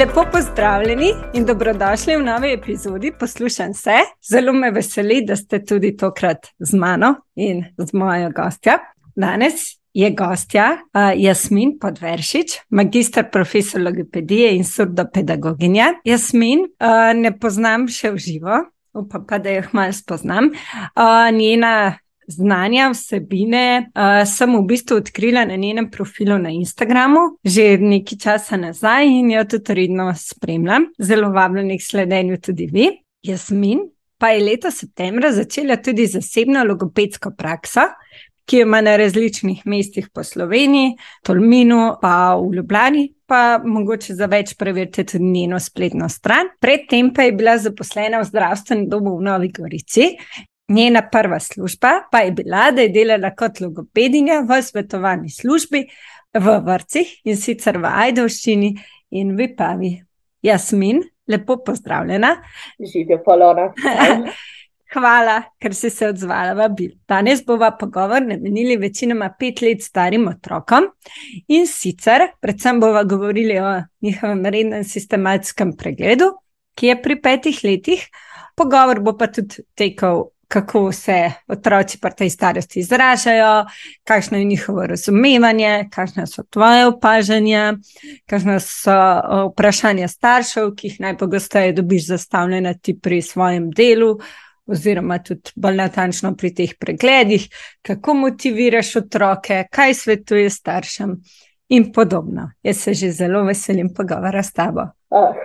Lepo pozdravljeni in dobrodošli v novi epizodi Poslušam se. Zelo me veseli, da ste tudi tokrat z mano in z mojo gostjo. Danes je gostja uh, Jasmin Podveršič, magistr profesor logopedije in surdopedagoginja. Jasmin uh, ne poznam še v živo, upam pa, da jo malo spoznam. Uh, njena znanja, vsebine uh, sem v bistvu odkrila na njenem profilu na Instagramu že nekaj časa nazaj in jo tudi redno spremljam. Zelo vabljenih sledenju tudi vi. Jasmin pa je leto septembra začela tudi zasebno logopedsko prakso. Ki jo ima na različnih mestih po Sloveniji, Tolminu, pa v Ljubljani, pa mogoče za več preverite tudi njeno spletno stran. Predtem pa je bila zaposlena v zdravstvenem domu v Novi Gorici Njena prva služba pa je bila, da je delala kot logopedinja v svetovalni službi v vrcih in sicer v Ajdovščini in v Pavi. Jasmin, lepo pozdravljena. Živijo polona. Hvala, ker si se odzvala bil. Danes bova pogovor namenili večinoma pet let starim otrokom in sicer predvsem bova govorili o njihovem rednem sistematskem pregledu, ki je pri petih letih. Pogovor bo pa tudi tekel kako se otroci pri tej starosti izražajo, kakšno je njihovo razumevanje, kakšne so tvoje opažanja, kakšne so vprašanja staršev, ki jih najpogosteje dobiš zastavljene ti pri svojem delu. Oziroma, tudi bolj natančno pri teh pregledih, kako motiviraš otroke, kaj svetuješ staršem, in podobno. Jaz se že zelo veselim pogovora s tabo.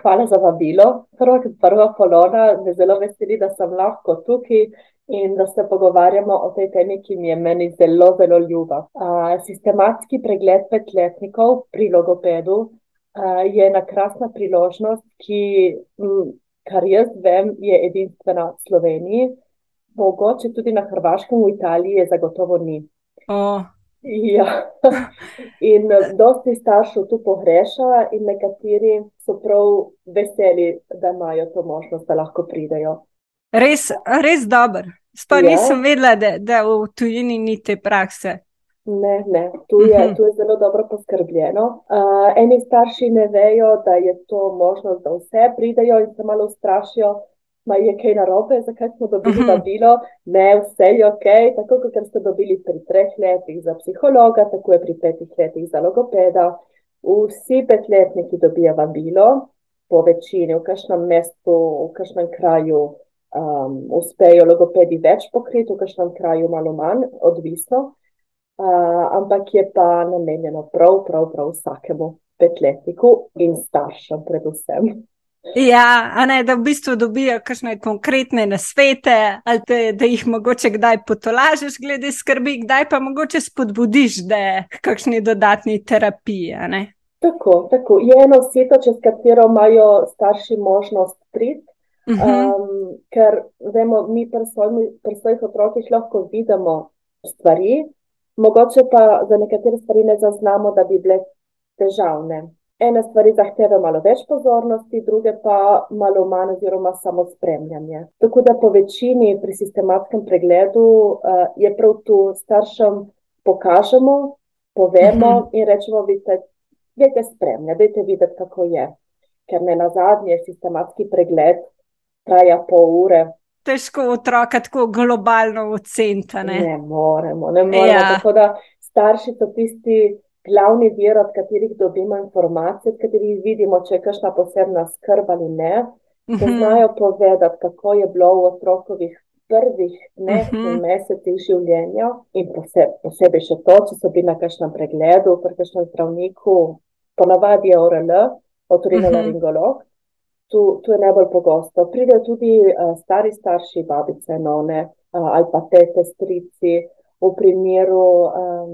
Hvala za vabilo. Prvo, prva polona, me zelo veseli, da sem lahko tukaj in da se pogovarjamo o tej temi, ki mi je meni zelo, zelo ljuba. Sistematski pregled petletnikov pri logopedu je ena krasna priložnost, ki, kar jaz vem, je edinstvena v Sloveniji, mogoče tudi na Hrvaškem, v Italiji, je zagotovo ni. Oh. Ja, in dosti staršev tu pogreša, in nekateri so prav veseli, da imajo to možnost, da lahko pridejo. Res, res dober. Sploh ja. nisem vedela, da, da v tujini ni te prakse. Ne, ne, tu je, mhm. tu je zelo dobro poskrbljeno. Uh, eni starši ne vejo, da je to možnost, da vse pridejo in se malo ustrašijo, da je kaj narobe, zakaj smo dobili mhm. vabilo. Ne, vse je ok, tako kot ste dobili pri treh letih za psihologa, tako je pri petih letih za logopeda. Vsi petletniki dobijo vabilo, po večini, v kažem mestu, v kažem kraju um, uspejo logopedi več pokriti, v kažem kraju malo manj, odvisno, uh, ampak je pa namenjeno prav, prav, prav vsakemu petletniku in staršem, predvsem. Ja, ne, da v bistvu dobijo kakšne konkretne nasvete, ali te, da jih mogoče kdaj potolažiš, glede skrbi, kdaj pa mogoče spodbudiš, da je kakšni dodatni terapiji. Tako, tako. Je eno seto, čez katero imajo starši možnost priti. Um, ker vemo, mi pri svojih otrokih lahko vidimo stvari, mogoče pa za nekatere stvari ne zaznamo, da bi bile težavne. Ene stvari zahtevajo malo več pozornosti, druge pa malo manj, oziroma samo spremljanje. Tako da po večini pri sistematskem pregledu uh, je prav tu staršem pokažemo, povemo uh -huh. in rečemo, vidite, vidite spremljati, vidite videti, kako je. Ker ne na zadnje sistematski pregled traja pol ure. Težko otroka tako globalno oceniti. Ne? ne moremo, ne moremo. Ja. Tako da starši so tisti glavni vir, od katerih dobimo informacije, od katerih vidimo, če je kakšna posebna skrb ali ne. Da mhm. znajo povedati, kako je bilo v otrokovih prvih dneh in mhm. mesecih življenja, in posebej, posebej še to, če so bili na kakšnem pregledu, pri kakšnem zdravniku, ponavadi je ORL, otorinolaringolog. Mhm tu, tu je najbolj pogosto. Pridejo tudi uh, stari starši, babice, none uh, ali pa tete, strici. V primeru um,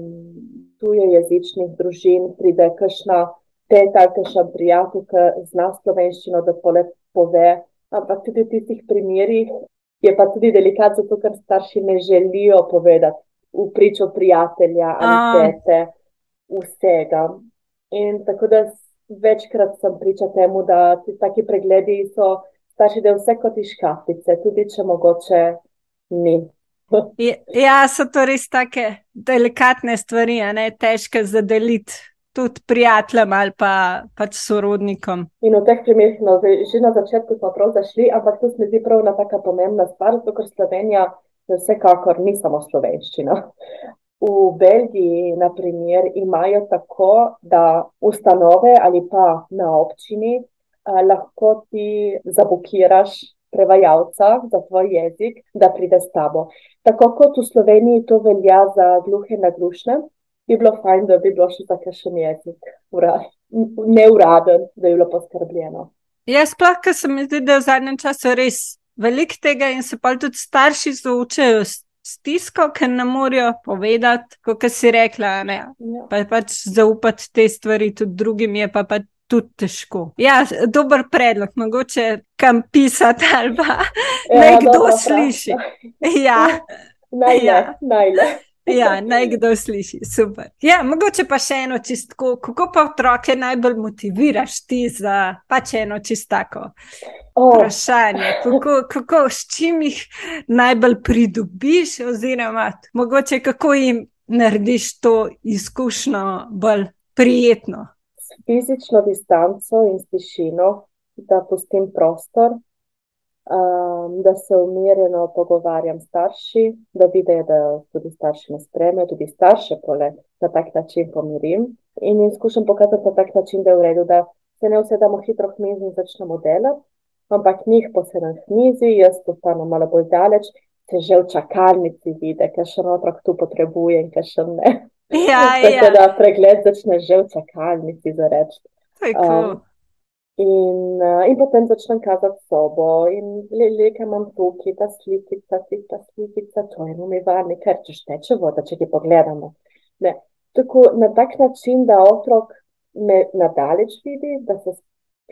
tuje jezičnih družin pride kakšna teta, kakšna prijateljka zna slovenščino, da to lepo pove. Ampak tudi v tistih primerih je pa tudi delikat, zato ker starši ne želijo povedati v pričo prijatelja ali tete vsega. In tako da večkrat sem priča temu, da ti taki pregledi so starši, da je vse kot iz škatlice, tudi če mogoče ni. ja, so to res take delikatne stvari, ne težke za deliti. tudi prijateljem ali pa pač sorodnikom. In v teh primerih, no, že na začetku smo prav zašli, ampak to se mi zdi prav ena taka pomembna stvar, zato ker Slovenija vsekakor ni samo slovenščina. V Belgiji, na primer, imajo tako, da ustanove ali pa na občini eh, lahko ti zabukiraš prevajalca za tvoj jezik, da pride s tabo. Tako kot v Sloveniji to velja za gluhe in naglušne, bi bilo fajn, da bi bilo še za kakšen jezik, neuraden, da bi bilo poskrbljeno. Jaz sploh, ker se mi zdi, da je v zadnjem času res veliko tega in se pa tudi starši zaučajo stisko, ker ne morejo povedati, kot si rekla. Ja. Pa pač zaupati te stvari tudi drugim, je pa pač tudi težko. Ja, dober predlog, mogoče kam pisati ali pa ja, nekdo sliši. Ja, najle, ja. najle. Ja, naj kdo sliši, super. Ja, mogoče pa še eno čistko, kako pa otroke najbolj motiviraš ti za pač eno čistako oh. vprašanje, kako, kako, s čim jih najbolj pridobiš, oziroma mogoče kako jim narediš to izkušnjo bolj prijetno fizično distanco in tišino, da pustim prostor, um, da se umirjeno pogovarjam s starši, da vidijo, da tudi starši me spremljajo, tudi starše pole na tak način pomirim. In jim skušam pokazati na tak način, da je v redu, da se ne usedamo hitro v mizi in začnemo delati, ampak njih posedam v mizi, jaz postanem malo bolj daleč. Se že v čakalnici vidi, kaj še otrok tu potrebuje in kaj še ne. Ja, Tako ja. da pregled začne že v čakalnici za reči. Um, in, uh, in potem začnem kazati sobo in le, le, kaj imam tukaj, ta slikica, ta slikica, to je umivalnik, ker če teče voda, če ti pogledamo. Ne. Tako na tak način, da otrok me nadaleč vidi, da se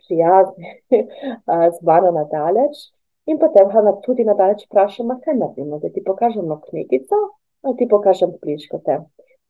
prijazni z mano nadaleč. In potem ga tudi nadalje vprašam, kaj naredimo, da ti pokažem na knjigico, ali ti pokažem pliškote.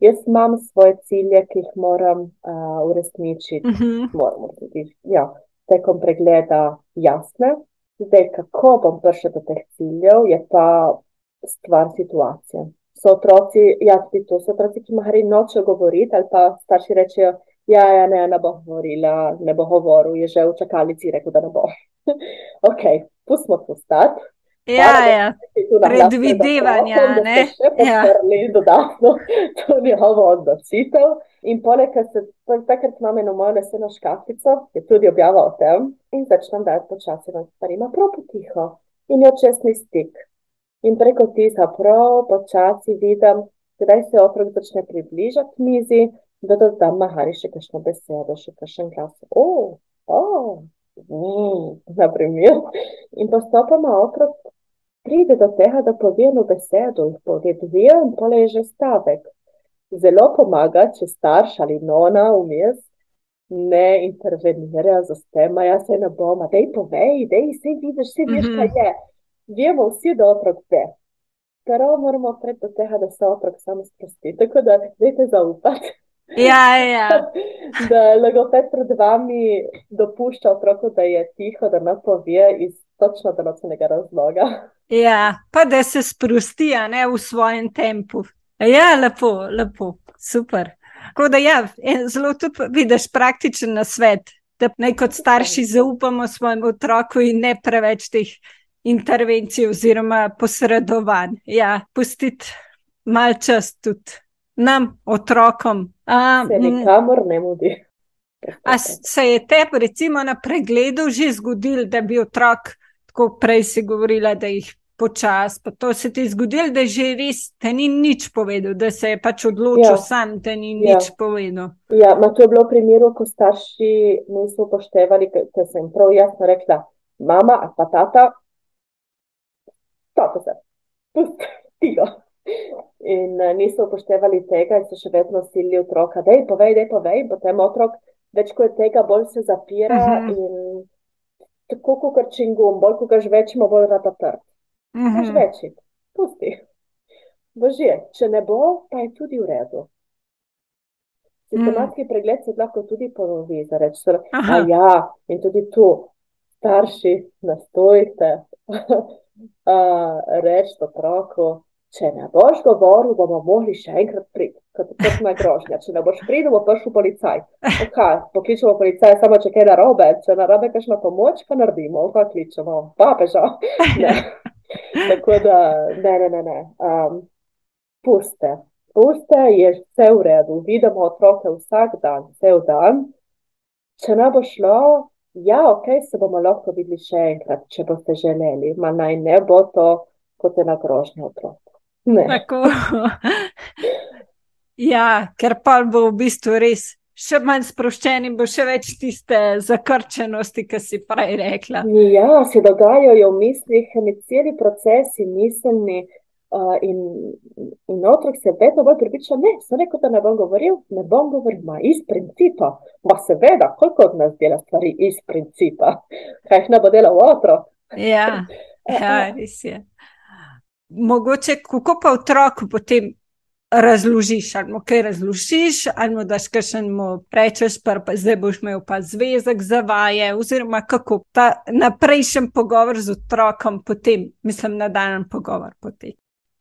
Jaz imam svoje cilje, ki jih moram uh, uresničiti, uh mhm. -huh. moramo tudi ja, tekom pregleda jasne. Zdaj, kako bom prišel do teh ciljev, je pa stvar situacije. So otroci, ja, tudi to so otroci, ki mahari nočejo govoriti, ali pa starši rečejo, ja, ja, ne, ne bo govorila, ne bo govoril, je že v čakalnici rekel, da ne bo. ok, pustimo to stati. Ja, ja. predvidevanja. Ne, ja. dodatno to njihovo odločitev. In poleg tega, takrat imamo eno mojo leseno škatlico, ki je tudi objavila o tem, in začnem dati počasi na stvari, ima prav potiho in je čestni stik. In preko tisa prav počasi vidim, kdaj se otrok začne približati mizi, da do tam mahari še kakšno besedo, še kakšen glas. O, o, mm, na primer. In postopoma otrok pride do tega, da pove eno besedo, jih pove dve in pole je že stavek. Zelo pomaga, če starš ali nona vmes ne intervenira za stema, jaz se ne bom, da je povej, da je vse vidiš, vse veš, kaj je. Vemo vsi, da otrok ve. Prvo moramo pred do tega, da se otrok samo sprosti, tako da dajte zaupati. Ja, ja. da logoped pred vami dopušča otroku, da je tiho, da ne pove iz točno določenega razloga. Ja, pa da se sprosti, ne v svojem tempu. Ja, lepo, lepo, super. Tako da, ja, zelo tudi vidiš praktičen na svet, da naj kot starši zaupamo svojemu otroku in ne preveč teh intervencij oziroma posredovanj. Ja, pustiti mal čas tudi nam, otrokom. A, se nikamor ne mudi. A se je tebi, recimo, na pregledu že zgodil, da bi otrok, tako prej si govorila, da jih počasi. To se ti je zgodilo, da že res te ni nič povedal, da se je pač odločil ja. sam, da ni ja. nič povedal. Ja, ma to je bilo v primeru, ko starši niso upoštevali, ker sem prav jasno rekla, mama, a pa tata, tako se, pustijo. In uh, niso upoštevali tega, in so še vedno silili otroka, da je povej, da je povej, potem otrok, več kot je tega, bolj se zapira uh mhm. -huh. in tako kot čingum, bolj ko ga že večimo, bolj rata trd. Mm -hmm. Več, pusti. Božje, če ne bo, pa je tudi v redu. Sistematski mm. pregled se lahko tudi ponovi, da rečeš, da ja, in tudi tu, starši, nastojite, reči otroku, če ne boš govoril, bomo mogli še enkrat priti. kot, kot na grožnja. Če ne boš pridel, bo prišel policaj. Okay, pokličemo policaj, samo če kaj narobe, če narobe kakšno pomoč, pa naredimo, pa kličemo, papeža. Tako da, ne, ne, ne. ne. Um, puste, puste, je vse v redu. Vidimo otroke vsak dan, cel dan. Če ne bo šlo, ja, ok, se bomo lahko videli še enkrat, če boste želeli. Ma naj ne bo to kot ena grožnja otrok. Tako. Ja, ker pa bo v bistvu res še manj sproščen in bo še več tiste zakrčenosti, ki si prej rekla. Ja, se dogajajo v mislih, celi procesi miselni uh, in, in otrok se vedno bolj pripriča, ne, sem rekel, da ne bom govoril, ne bom govoril, ma iz principa. Ma seveda, koliko od nas dela stvari iz principa, kaj jih ne bo delal otrok. Ja, ja, res je mogoče, kako pa otroku potem razložiš, ali mu kaj razložiš, ali mu daš kakšen mu rečeš, pa zdaj boš imel pa zvezek za vaje, oziroma kako ta naprejšen pogovor z otrokom potem, mislim, nadaljen pogovor potem.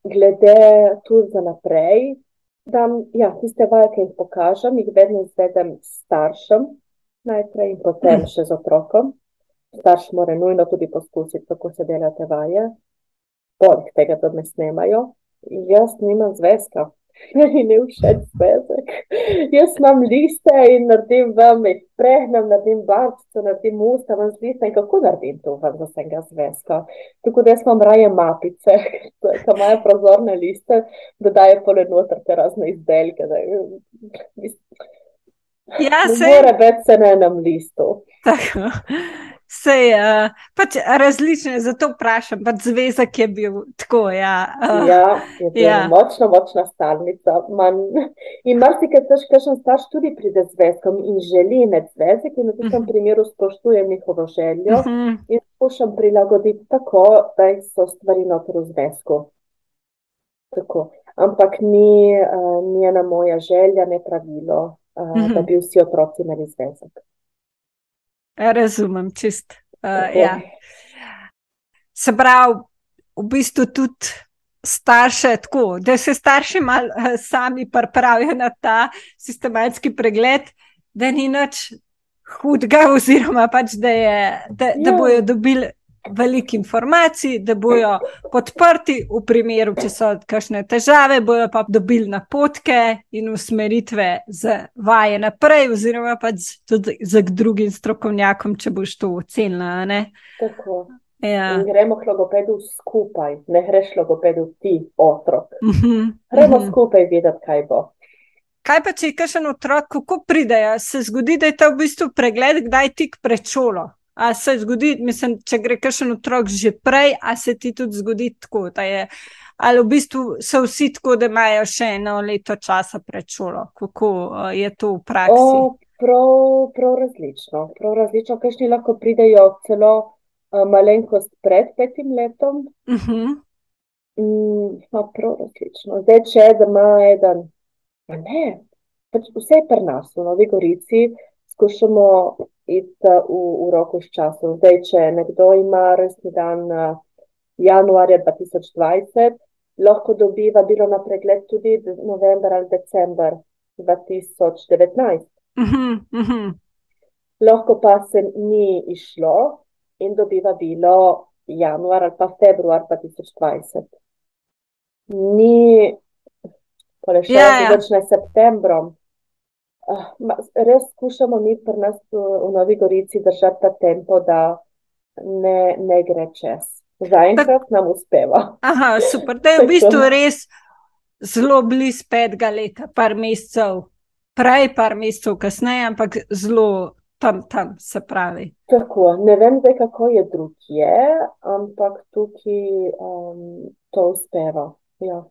Glede tu za naprej, da ja, tiste vaje, ki jih pokažem, jih vedno izvedem staršem najprej in potem še z otrokom. Starš mora nujno tudi poskusiti, kako se delajo te vaje poleg tega, da me snemajo. Jaz nimam zvezka, mi ne všeč zvezek. Jaz imam liste in naredim vam, jih prehnem, naredim barvce, naredim usta, vam z liste in kako naredim to vam za vsega zvezka. Tako da jaz imam raje mapice, ki imajo prozorne liste, da daje pole noter te razne izdelke. Da, ja, se... Ne more več se na enem listu. Tako. Vse je uh, pač različno, zato vprašam. Pač zvezek je bil tako. Ja, uh, ja je bil ja. močna, močna stalnica. Man, in marsikaj tež, kakšen starš tudi pride z zvezkom in želi imeti zvezek, in v tem uh mhm. -huh. primeru spoštujem njihovo željo uh mhm. -huh. in skušam prilagoditi tako, da so stvari noter v zvezku. Tako. Ampak ni, uh, ena moja želja, ne pravilo, uh, uh -huh. da bi vsi otroci imeli zvezek. Razumem, čist. Uh, ja. Se pravi, v bistvu tudi starše, tako, da se starši malo uh, sami pripravijo na ta sistematski pregled, da ni nič hudega, oziroma pač, da, je, da, da ja. bojo dobili veliko informacij, da bodo podprti v primeru, če so kakšne težave, bodo pa dobili napotke in usmeritve za vaje naprej, oziroma pa tudi za drugim strokovnjakom, če boš to ocenila. Tako. Ja. Gremo k logopedu skupaj, ne greš logopedu ti, otrok. Uh mhm, -huh. Gremo uh mhm. -huh. skupaj videti, kaj bo. Kaj pa če je kakšen otrok, kako pridejo? Se zgodi, da je to v bistvu pregled, kdaj tik pred šolo. A se zgodi, mislim, če gre kakšen otrok že prej, a se ti tudi zgodi tako, da je. Ali v bistvu so vsi tako, da imajo še eno leto časa pred šolo? Kako je to v praksi? O, prav, prav različno. Prav različno, kajšni lahko pridejo celo uh, malenkost pred petim letom. Uh mhm. -huh. mm, no, prav različno. Zdaj, če ima eden, ne, pač vse je pri nas, v Novi Gorici, skušamo iti v, v roku s časom. Zdaj, če nekdo ima resni dan januarja 2020, lahko dobi vabilo na pregled tudi novembra ali decembra 2019. Uh -huh, uh -huh. Lahko pa se ni išlo in dobi vabilo januar ali pa februar 2020. Ni, ko le še yeah, yeah. začne septembrom. Ah, res skušamo mi pri nas v Novi Gorici držati ta tempo, da ne, ne gre čez. Zaenkrat nam uspeva. Aha, super. Da je v bistvu res zelo blizu petega leta, par mesecev, prej, par mesecev kasneje, ampak zelo tam, tam se pravi. Tako, ne vem zdaj, kako je drugje, ampak tukaj um, to uspeva. Ja.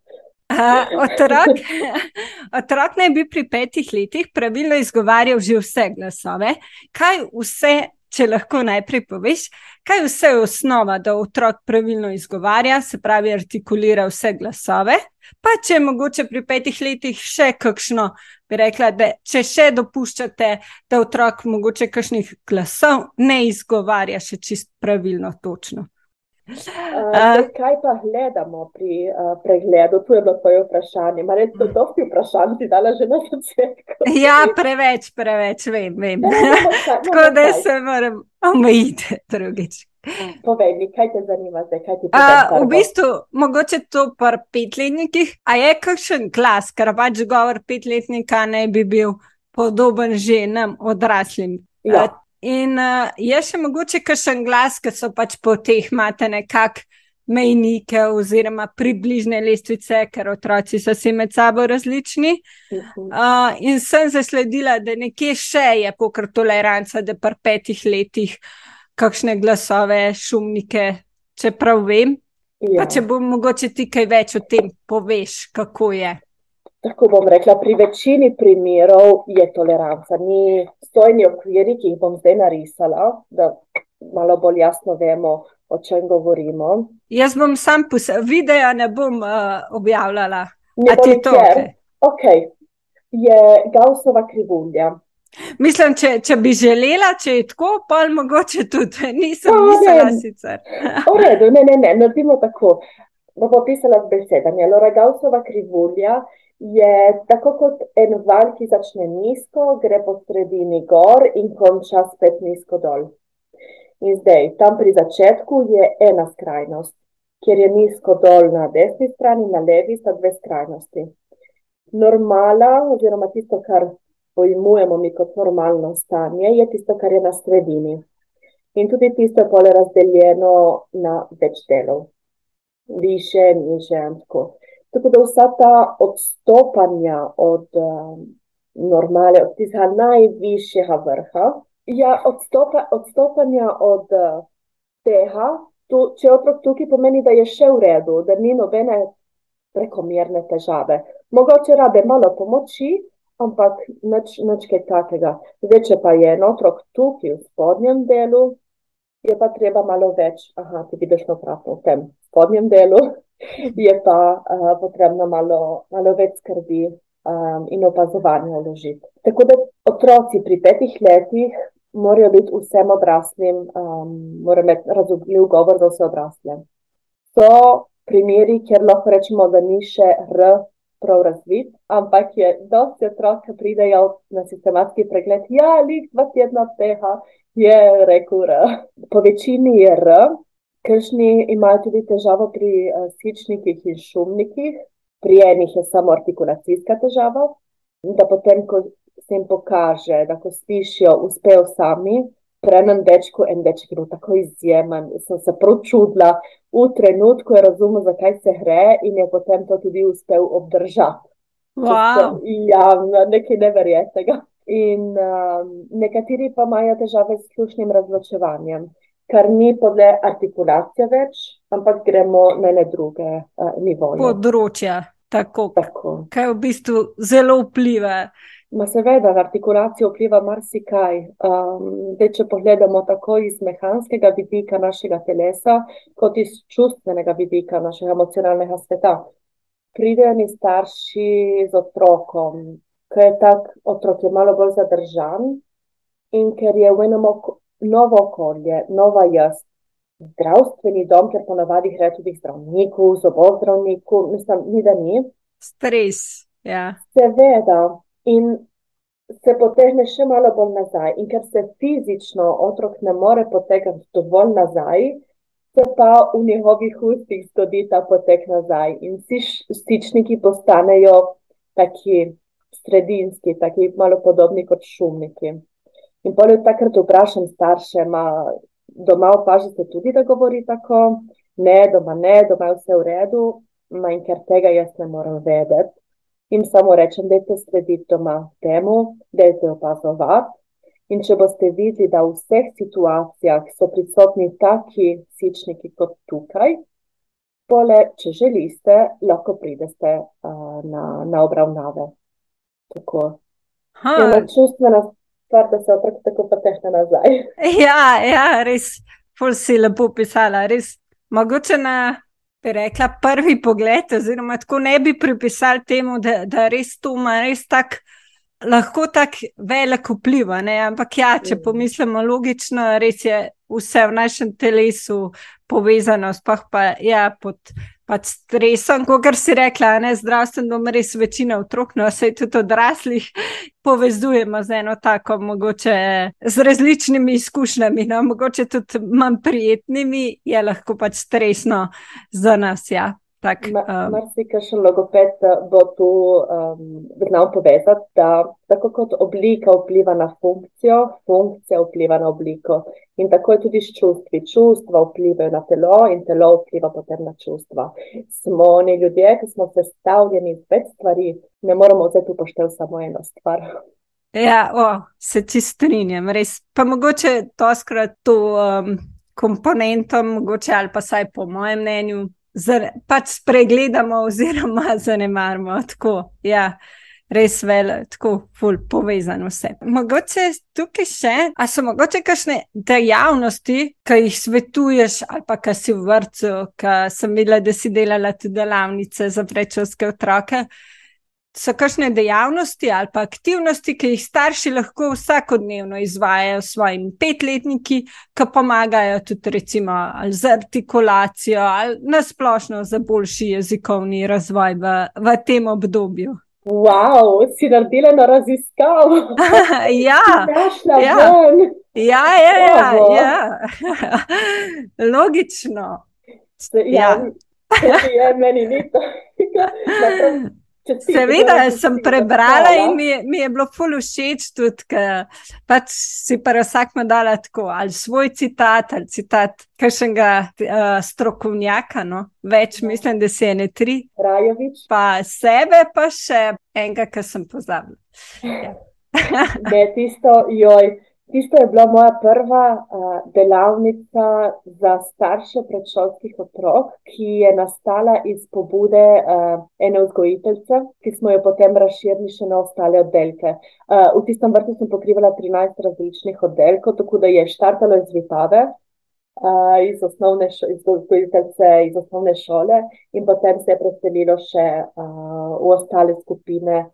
Otrok, otrok naj bi pri petih letih pravilno izgovarjal že vse glasove. Kaj vse, če lahko najprej poveš, kaj vse je osnova, da otrok pravilno izgovarja, se pravi, artikulira vse glasove. Pa če je mogoče pri petih letih še kakšno, bi rekla, da če še dopuščate, da otrok mogoče kakšnih glasov ne izgovarja še čist pravilno, točno. Uh, kaj pa gledamo pri uh, pregledu? Tu je bilo tvoje vprašanje. Ma res, to je vprašanje, ti dala že na začetku. Ja, preveč, preveč, vem. vem. Tako da se moram omejiti drugič. Povej mi, kaj te zanima zdaj? Uh, v bistvu, mogoče to par petletnikih. A je kakšen glas, ker pač govor petletnika ne bi bil podoben ženam odraslim? Ja. In uh, je še mogoče kakšen glas, ki so pač po teh imate nekakšne mejnike oziroma približne lestvice, ker otroci so si med sabo različni. Uh, in sem zasledila, da nekje še je pokr toleranca, da pa petih letih kakšne glasove, šumnike, čeprav vem. Ja. Pa če bo mogoče ti kaj več o tem poveš, kako je. Tako bom rekla, pri večini primerov je toleranca. Ni stojni okviri, ki jih bom zdaj narisala, da malo bolj jasno vemo, o čem govorimo. Jaz bom sam posebej, video ne bom uh, objavljala. Ne bom to. Okay. ok, je Gaussova krivulja. Mislim, če, če bi želela, če je tako, pa mogoče tudi nisem no, mislila sicer. v redu, ne, ne, ne, naredimo tako. Bom opisala z besedami. Lora Gaussova krivulja je tako kot en val, ki začne nizko, gre po sredini gor in konča spet nizko dol. In zdaj, tam pri začetku je ena skrajnost, kjer je nizko dol na desni strani, na levi sta dve skrajnosti. Normala, oziroma tisto, kar pojmujemo mi kot normalno stanje, je tisto, kar je na sredini. In tudi tisto je pole razdeljeno na več delov, više, niže in tako. Tako da vsa ta odstopanja od um, normale, od tistega najvišjega vrha, ja, odstopa, odstopanja od uh, tega, tu, če otrok tukaj pomeni, da je še v redu, da ni nobene prekomerne težave. Mogoče rabe malo pomoči, ampak nič, nič kaj takega. Zdaj, če pa je en otrok tukaj v spodnjem delu, je pa treba malo več, aha, ti vidiš na prav v tem spodnjem delu je pa uh, potrebno malo, malo več skrbi um, in opazovanja vložiti. Tako da otroci pri petih letih morajo biti vsem odraslim, um, morajo imeti razumljiv govor za vse odrasle. So primeri, kjer lahko rečemo, da ni še R. Prav razvit, ampak je dosti otrok, ki pridejo na sistematski pregled. Ja, lik dva tedna tega je rekel R. Po večini je R, Kršni imajo tudi težavo pri uh, sičnikih in šumnikih, pri enih je samo artikulacijska težava. Da potem, ko se jim pokaže, da ko slišijo, uspejo sami, prenem dečku en deček je bil tako izjemen. Sem se prav čudila v trenutku, je razumel, zakaj se gre in je potem to tudi uspel obdržati. Wow. Ja, nekaj neverjetnega. In um, nekateri pa imajo težave s slušnim razločevanjem kar ni podle artikulacije več, ampak gremo na ne druge uh, nivoje. Področja, tako, tako. Kaj v bistvu zelo vpliva. Ma seveda, artikulacija vpliva marsikaj. Um, de, če pogledamo tako iz mehanskega vidika našega telesa, kot iz čustvenega vidika našega emocionalnega sveta. Pridejo mi starši z otrokom, ki je tak otrok je malo bolj zadržan in ker je v enem novo okolje, nova jaz, zdravstveni dom, ker ponavadi gre tudi zdravniku, zobozdravniku, mislim, ni da ni. Stres, ja. Seveda. In se potegne še malo bolj nazaj. In ker se fizično otrok ne more potegniti dovolj nazaj, se pa v njegovih ustih zgodi ta potek nazaj. In vsi stičniki postanejo taki sredinski, taki malo podobni kot šumniki. In potem takrat vprašam starše, ma doma opažate tudi, da govori tako, ne, doma ne, doma je vse v redu, ma in ker tega jaz ne morem vedeti. In samo rečem, da je to slediti doma temu, da je to opazovati. In če boste videli, da v vseh situacijah so prisotni taki sičniki kot tukaj, pole, če želite, lahko pridete uh, na, na obravnave. Tako. Ha, čustvena stvar, da se otrok tako potehne nazaj. Ja, ja, res, ful si lepo pisala, res. Mogoče na, bi rekla, prvi pogled, oziroma tako ne bi pripisali temu, da, da res to ima res tak lahko tako velik vpliv. Ampak ja, če mm. pomislimo logično, res je vse v našem telesu povezano, sploh pa ja, pod pač stresom, kot si rekla, ne zdravstveno, dom res večina otrok, no se tudi odraslih povezujemo z eno tako, mogoče z različnimi izkušnjami, no mogoče tudi manj prijetnimi, je lahko pač stresno za nas. Ja. Marsikaj še logoped eh, bo tu um, znal povedati, da tako kot oblika vpliva na funkcijo, funkcija vpliva na obliko. In tako je tudi s čustvi. Čustva vplivajo na telo in telo vpliva potem na čustva. Smo oni ljudje, ki smo sestavljeni iz več stvari, ne moramo vzeti upoštev samo eno stvar. Ja, o, se čisto strinjam, res. Pa mogoče to skrat to um, komponentom, mogoče ali pa saj po mojem mnenju pač spregledamo, oziroma zanemarimo. Tako, ja, res vele, tako ful povezano vse. Mogoče tukaj še, a so mogoče kakšne dejavnosti, ki jih svetuješ, ali pa ki si v vrtu, ki sem videla, da si delala tudi delavnice za prečovske otroke so kakšne dejavnosti ali pa aktivnosti, ki jih starši lahko vsakodnevno izvajajo s svojimi petletniki, ki pomagajo tudi recimo z artikulacijo ali nasplošno za boljši jezikovni razvoj v, v tem obdobju. Wow, si naredila na raziskav. ja, ja. ja, ja, ja, ja. logično. Ja, ja. je meni ni to. Seveda sem prebrala in mi je, mi je bilo ful všeč tudi, ker pač si pa vsak ima dala tako ali svoj citat ali citat kakšnega uh, strokovnjaka, no? več mislim, da se je ne tri. Rajovič. Pa sebe, pa še enega, ki sem pozabila. Ja. ne, tisto, joj. Tisto je bila moja prva uh, delavnica za starše predšolskih otrok, ki je nastala iz pobude uh, ene vzgojiteljice, ki smo jo potem razširili še na ostale oddelke. Uh, v tistem vrtu sem pokrivala 13 različnih oddelkov, tako da je štartalo iz Vipave, uh, iz osnovne iz vzgojiteljice iz osnovne šole in potem se je preselilo še uh, v ostale skupine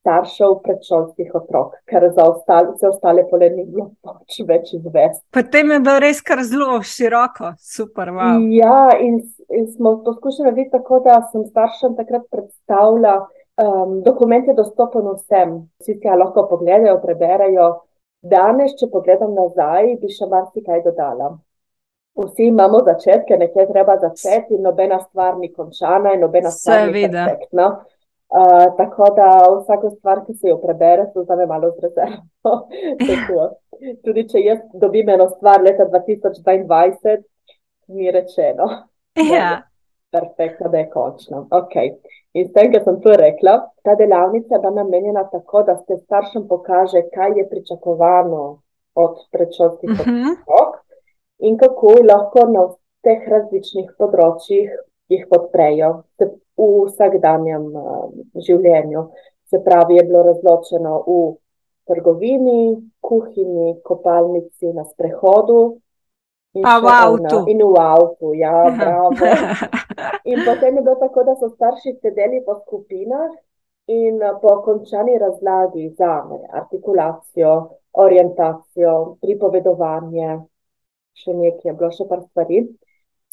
staršev predšolskih otrok, ker za ostale, vse ostale pole ni bilo pač več izvesti. Potem je bilo res kar zelo široko, super. Wow. Ja, in, in smo poskušali narediti tako, da sem staršem takrat predstavljala, um, dokument je dostopen vsem, vsi si ga lahko pogledajo, preberejo. Danes, če pogledam nazaj, bi še marsikaj dodala. Vsi imamo začetke, nekaj treba začeti, in nobena stvar ni končana, in nobena stvar ni perfektna. Uh, tako da vsako stvar, ki se jo prebere, se vzame malo z rezervo. Tudi če jaz dobim eno stvar leta 2022, mi rečeno. Ja. Perfektno, da je končno. Okay. In s tem, kar sem tu rekla, ta delavnica je namenjena tako, da se staršem pokaže, kaj je pričakovano od predšolskih uh -huh. otrok in kako lahko na vseh različnih področjih jih podprejo v vsakdanjem uh, življenju. Se pravi, je bilo razločeno v trgovini, kuhinji, kopalnici, na sprehodu. In v avtu. In v avtu, ja, bravo. In potem je bilo tako, da so starši sedeli po skupinah in eh, po končani razlagi za me, artikulacijo, orientacijo, pripovedovanje, še nekaj, je bilo še par stvari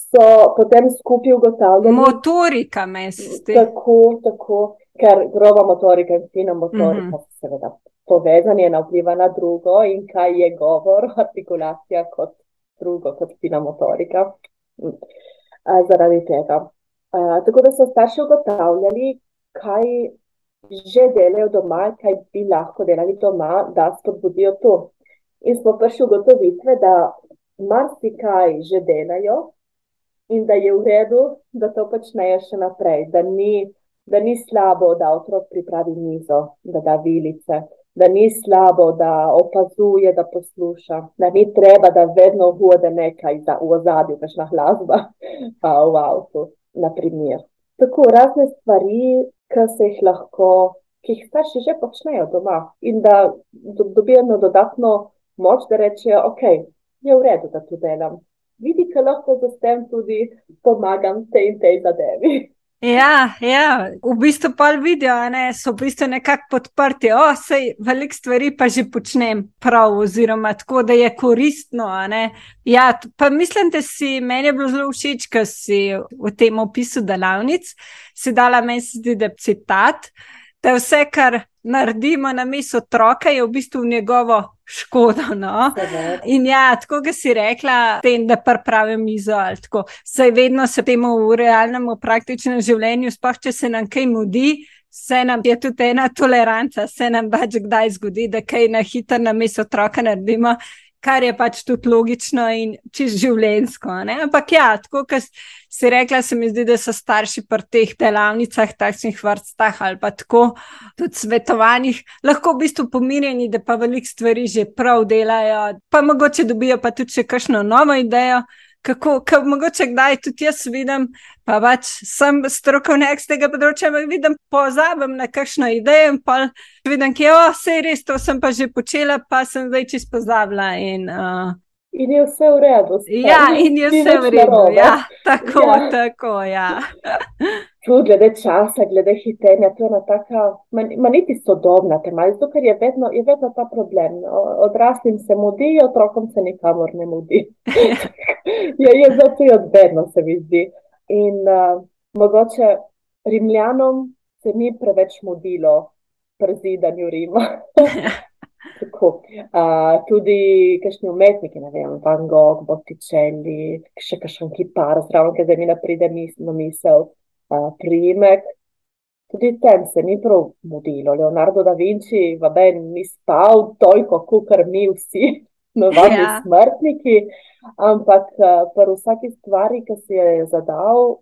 so potem skupaj ugotavljali. Motorika, mesti. Tako, tako, ker groba motorika in fina motorika, mm -hmm. seveda, povezanje ena vpliva na drugo in kaj je govor, artikulacija kot drugo, kot fina motorika. A, zaradi tega. A, tako da so starši ugotavljali, kaj že delajo doma, kaj bi lahko delali doma, da spodbudijo to. In smo prišli ugotovitve, da marsikaj že delajo, in da je v redu, da to počnejo še naprej, da ni, da ni slabo, da otrok pripravi mizo, da da vilice, da ni slabo, da opazuje, da posluša, da ni treba, da vedno vode nekaj za, v ozadju, kakšna glasba v avtu, na primer. Tako razne stvari, ki se jih lahko, ki jih starši že počnejo doma in da dobijo dodatno moč, da rečejo, ok, je v redu, da to delam, vidi, da lahko z tem tudi pomagam tej in tej zadevi. Ja, ja, v bistvu pa vidijo, da so v bistvu nekako podprti. O, sej, veliko stvari pa že počnem prav, oziroma tako, da je koristno. Ja, pa mislim, da si meni je bilo zelo všeč, ker si v tem opisu delavnic si dala meni zdi, da citat, da vse, kar naredimo na mestu otroka, je v bistvu njegovo škodo. No? In ja, tako ga si rekla, tem, da pripravim mizo ali tako. Saj vedno se temu v realnem, v praktičnem življenju, sploh če se nam kaj mudi. Se nam je tudi ena toleranca, se nam pač kdaj zgodi, da kaj na hitro na mesto otroka naredimo, kar je pač tudi logično in čez življensko. Ampak ja, tako kot si rekla, se mi zdi, da so starši pri teh delavnicah, takšnih vrstah ali pa tako, tudi svetovanjih, lahko v bistvu pomirjeni, da pa veliko stvari že prav delajo, pa mogoče dobijo pa tudi še kakšno novo idejo kako, kako mogoče kdaj tudi jaz vidim, pa pač sem strokovnjak z tega področja, ampak vidim, pozabim na kakšno idejo in pa vidim, da je vse res, to sem pa že počela, pa sem zdaj čisto pozabila. In, uh, In je vse v redu. Ja, in je vse v redu. Ja, tako, ja. tako. Ja. Tu, glede časa, glede hitenja, to je ena taka, ma niti sodobna tema, zato ker je vedno, je vedno ta problem. Odraslim se mudi, otrokom se nikamor ne mudi. je, je zato je odvedno, se mi zdi. In uh, mogoče Rimljanom se ni preveč mudilo pri zidanju Rima. Tako, uh, tudi kakšni umetniki, ne vem, Van Gogh, Botticelli, še kakšen kipar, zraven, ki zdaj mi pride na misel, uh, primek. Tudi tem se ni prav mudilo. Leonardo da Vinci, vaben, ni spal toliko, kot mi vsi, novami ja. smrtniki, ampak uh, pri vsaki stvari, ki si je zadal,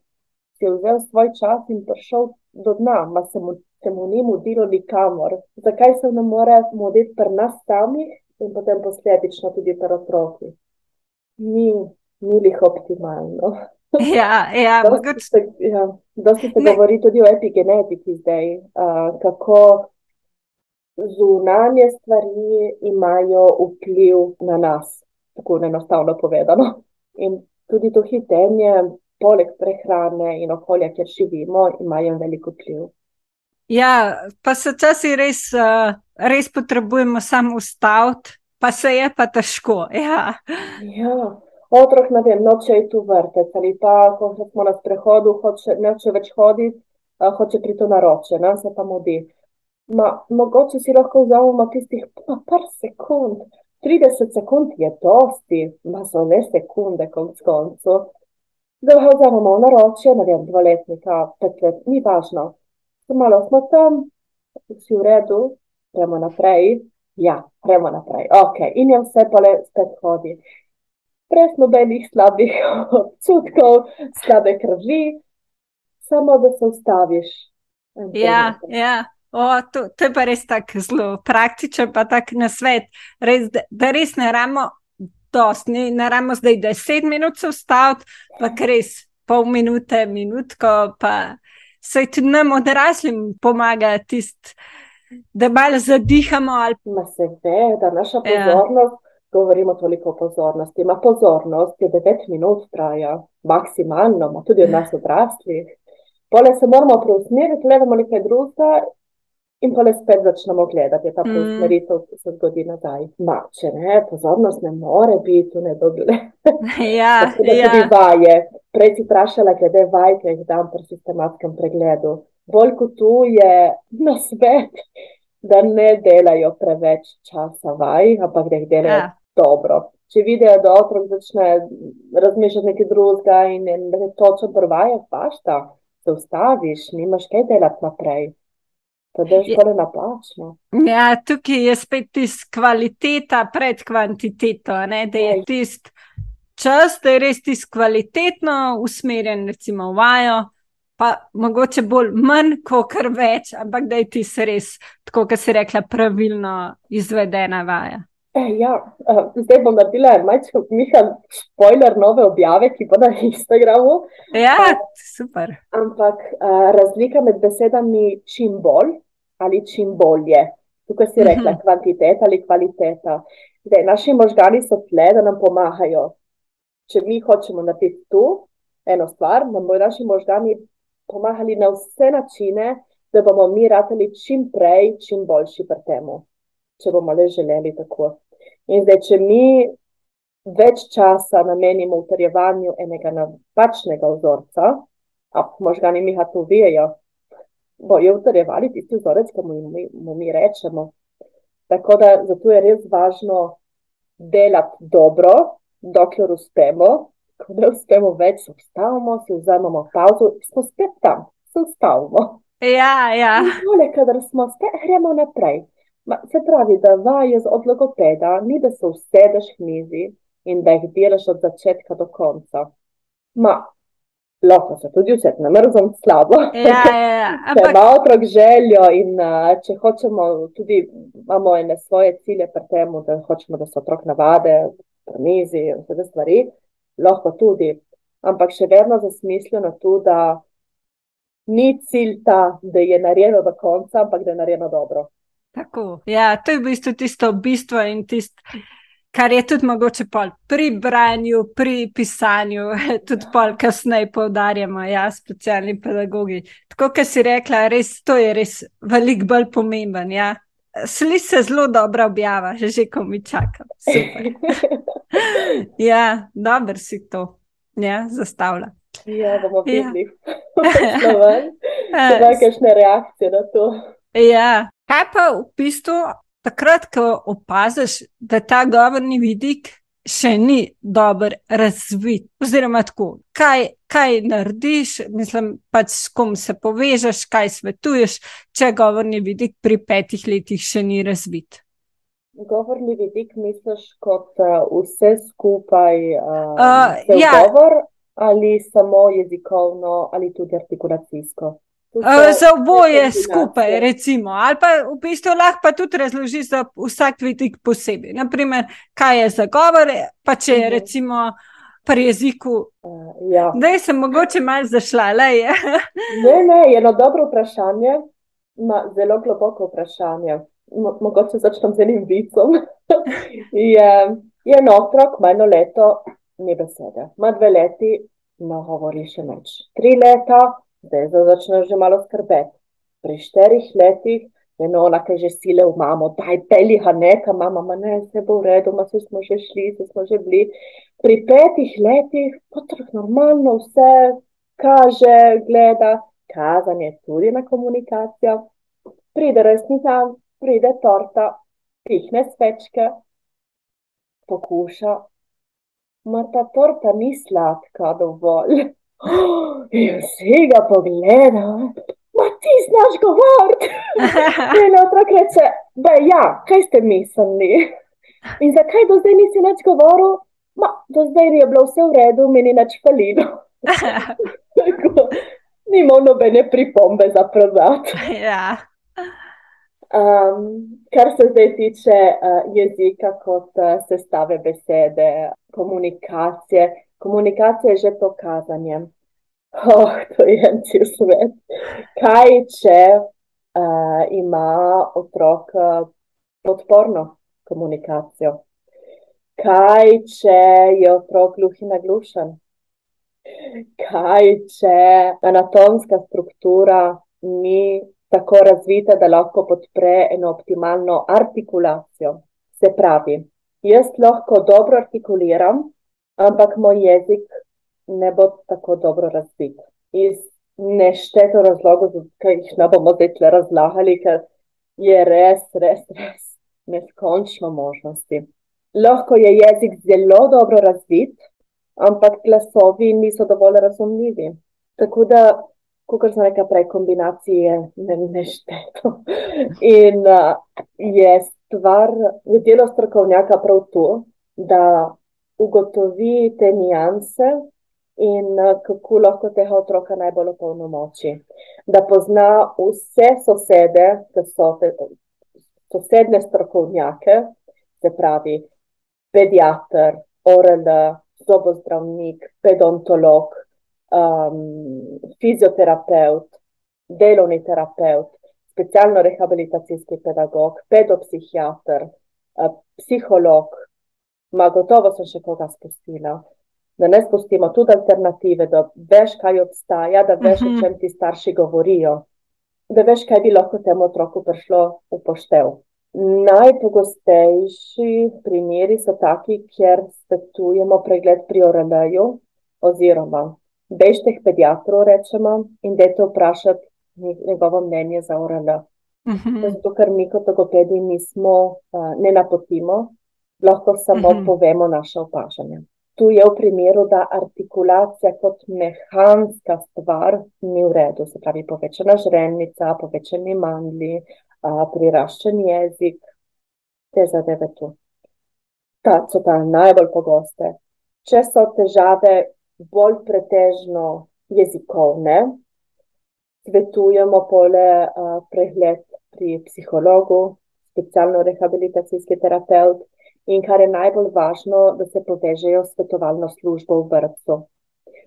si je vzel svoj čas in prišel do dna, ma se mu se mu ni mudilo nikamor. Zakaj se ne more muditi pri nas samih in potem posledično tudi pri otrokih? Ni, ni jih optimalno. Ja, ja, dosti se, ja, dosti se govori tudi o epigenetiki zdaj, uh, kako zunanje stvari imajo vpliv na nas, tako enostavno povedano. In tudi to hitenje, poleg prehrane in okolja, kjer živimo, imajo veliko vpliv. Ja, pa se časi res, uh, res potrebujemo samo ustaviti, pa se je pa težko. Ja. Ja. Otrok, ne vem, noče iti v vrtec ali pa, ko smo na sprehodu, hoče, neče več hoditi, uh, hoče priti na roče, nam se pa mudi. Ma, mogoče si lahko vzamemo tistih pa par sekund, 30 sekund je dosti, ma so le sekunde konc koncu. Da ga vzamemo na roče, ne vem, dvoletnika, petlet, ni važno malo smo tam, vsi v redu, gremo naprej. Ja, gremo naprej. Okay. In je vse pa le spet hodi. Brez nobenih slabih občutkov, slabe krvi, samo da se ustaviš. Ja, ja. O, to, to je pa res tako zelo praktičen, pa tako na svet. Res, da, da res ne ramo, dost, ne, ne ramo zdaj 10 minut se ustaviti, pa res pol minute, minutko, pa se tudi nam odraslim pomaga, tist, da malo zadihamo. Ali... Se ve, da naša ja. pozornost, ja. govorimo toliko o pozornosti, ima pozornost, je 9 minut traja, maksimalno, tudi od nas odraslih. Pole se moramo preusmeriti, gledamo nekaj drugega in pa le spet začnemo gledati, ta mm. preusmeritev mm. se zgodi nazaj. Ma, če ne, pozornost ne more biti v nedogled. Ja, da ja. tudi vaje. Prej si vprašala, glede vaj, ki jih dam pri sistematskem pregledu. Bolj kot tu je na svet, da ne delajo preveč časa vaj, ampak da jih delajo ja. dobro. Če vidijo, da otrok začne razmišljati nekaj drugega in da je točno prvaje, paš ta, se ustaviš, nimaš kaj delati naprej. To je škoda napačno. Ja, tukaj je spet tisti kvaliteta pred kvantiteto, ne? da je tisti čas, da je res tisti kvalitetno usmerjen, recimo, vajo. Pa mogoče bolj manj, kot kar več, ampak da je ti res, tako kot si rekla, pravilno izvedena vaja. E, ja, uh, zdaj bom naredila majčko, Miha, spoiler nove objave, ki bo na Instagramu. Ja, uh, super. Ampak uh, razlika med besedami čim bolj ali čim bolje. Tukaj si rekla, uh mhm. -huh. kvantiteta ali kvaliteta. Zdaj, naši možgani so tle, da nam pomagajo. Če mi hočemo narediti tu eno stvar, nam bodo naši možgani pomagali na vse načine, da bomo mi ratali čim prej, čim boljši pri temu, če bomo le želeli tako. In zdaj, če mi več časa namenimo utrjevanju enega napačnega vzorca, a možgani mi ga to vejo, bojo utrjevali tisti vzorec, ki mu, mu, mi rečemo. Tako da zato je res važno delati dobro, dokler uspemo. Ko ne uspemo več, se ustavimo, se vzamemo pauzo, smo spet tam, se ustavimo. Ja, ja. Tole, kadar smo spet, gremo naprej. Ma, se pravi, da vaje z odlogopeda ni, da se usedeš v mizi in da jih delaš od začetka do konca. Ma, lahko se tudi vse na mrzlo slabo. Ja, ja, ja. Ampak... Ima otrok željo in uh, če hočemo, tudi imamo ene svoje cilje pri tem, da hočemo, da se otrok navade, prenizi in vse te stvari, lahko tudi. Ampak še vedno za smislu na to, da ni cilj ta, da je narejeno do konca, ampak da je narejeno dobro. Tako. Ja, to je v bistvu tisto bistvo in tisto kar je tudi mogoče pri branju, pri pisanju, tudi pol kasneje poudarjamo, ja, specialni pedagogi. Tako, kot si rekla, res, to je res veliko bolj pomemben. Ja. Sli se zelo dobro objava, že, že ko mi čakam. ja, dobro si to ja, zastavlja. Ja, bomo ja. videli. Ja. Kakšne reakcije na to? Ja, kaj pa v bistvu takrat, ko opaziš, da ta govorni vidik še ni dobro razvit, oziroma tako, kaj, kaj narediš, mislim, pač s kom se povežeš, kaj svetuješ, če govorni vidik pri petih letih še ni razvit. Govorni vidik misliš kot uh, vse skupaj, uh, uh, ja. govor ali samo jezikovno ali tudi artikulacijsko? Za oboje skupaj, recimo. ali pa v bistvu lahko tudi razloži za vsak vidik posebej. Naprimer, kaj je za govor, pa če je mhm. recimo pri jeziku. Uh, ja. Da, sem mogoče malo zašla. ne, ne, je eno dobro vprašanje, Ma, zelo globoko vprašanje. Mo, mogoče začnem z enim vicom. je, je eno otrok, ima eno leto, ne besede. Ima dve leti, no govori še več. Tri leta zdaj začne že malo skrbeti. Pri štirih letih je no, ona, ki že sile v mamo, daj peli ga neka, mama, ma ne, vse bo v redu, ma se smo že šli, se smo že bili. Pri petih letih otrok normalno vse kaže, gleda, kazanje tudi na komunikacijo. Pride resnica, pride torta, pihne svečke, pokuša. Ma ta torta ni sladka dovolj. In vsi ga pogledajo, da ti znaš govoriti. In otrok reče, da ja, kaj ste mislili. In zakaj do zdaj nisi več govoril? Ma, do zdaj je bilo vse v redu, meni neč falilo. Nima nobene pripombe za prodati. Ja. Um, kar se zdaj tiče uh, jezika, kot uh, sestave besede, komunikacije, komunikacija je že to kazanje. Oh, to je en cel svet. Kaj, če uh, ima otrok uh, podporno komunikacijo? Kaj, če je otrok gluh in naglušen? Kaj, če anatomska struktura ni tako razvita, da lahko podpre eno optimalno artikulacijo? Se pravi, jaz lahko dobro artikuliram, ampak moj jezik ne bo tako dobro razvit. Iz nešteto razlogov, ki jih ne bomo zdaj tle razlagali, ker je res, res, res neskončno možnosti. Lahko je jezik zelo dobro razvit, ampak glasovi niso dovolj razumljivi. Tako da, kot sem rekel prej, kombinacije ne, nešteto. In uh, je stvar, je delo strokovnjaka prav to, da ugotovi te nijanse in uh, kako lahko tega otroka najbolj opolnomoči. Da pozna vse sosede, ki so te, sosedne strokovnjake, se pravi pediatr, ORL, zobozdravnik, pedontolog, um, fizioterapeut, delovni terapeut, specialno rehabilitacijski pedagog, pedopsihiatr, uh, psiholog, ma gotovo sem še koga spustila. da ne spustimo tudi alternative, da veš, kaj obstaja, da veš, uh -huh. o mhm. čem ti starši govorijo, da veš, kaj bi lahko temu otroku prišlo v poštev. Najpogostejši primeri so taki, kjer svetujemo pregled pri oraleju, oziroma bežte k pediatru, rečemo, in dajte vprašati njegovo mnenje za orale. Uh. -huh. Zato, ker mi kot logopedi nismo, ne napotimo, lahko samo uh mhm. -huh. povemo naše opažanje. Tu je v primeru, da artikulacija kot mehanska stvar ni v redu, se pravi povečana žrelnica, povečani mandli, priraščen jezik, te zadeve tu. Ta so ta najbolj pogoste. Če so težave bolj pretežno jezikovne, svetujemo pole pregled pri psihologu, specialno rehabilitacijski terapeut in kar je najbolj važno, da se povežejo s svetovalno službo v vrtu.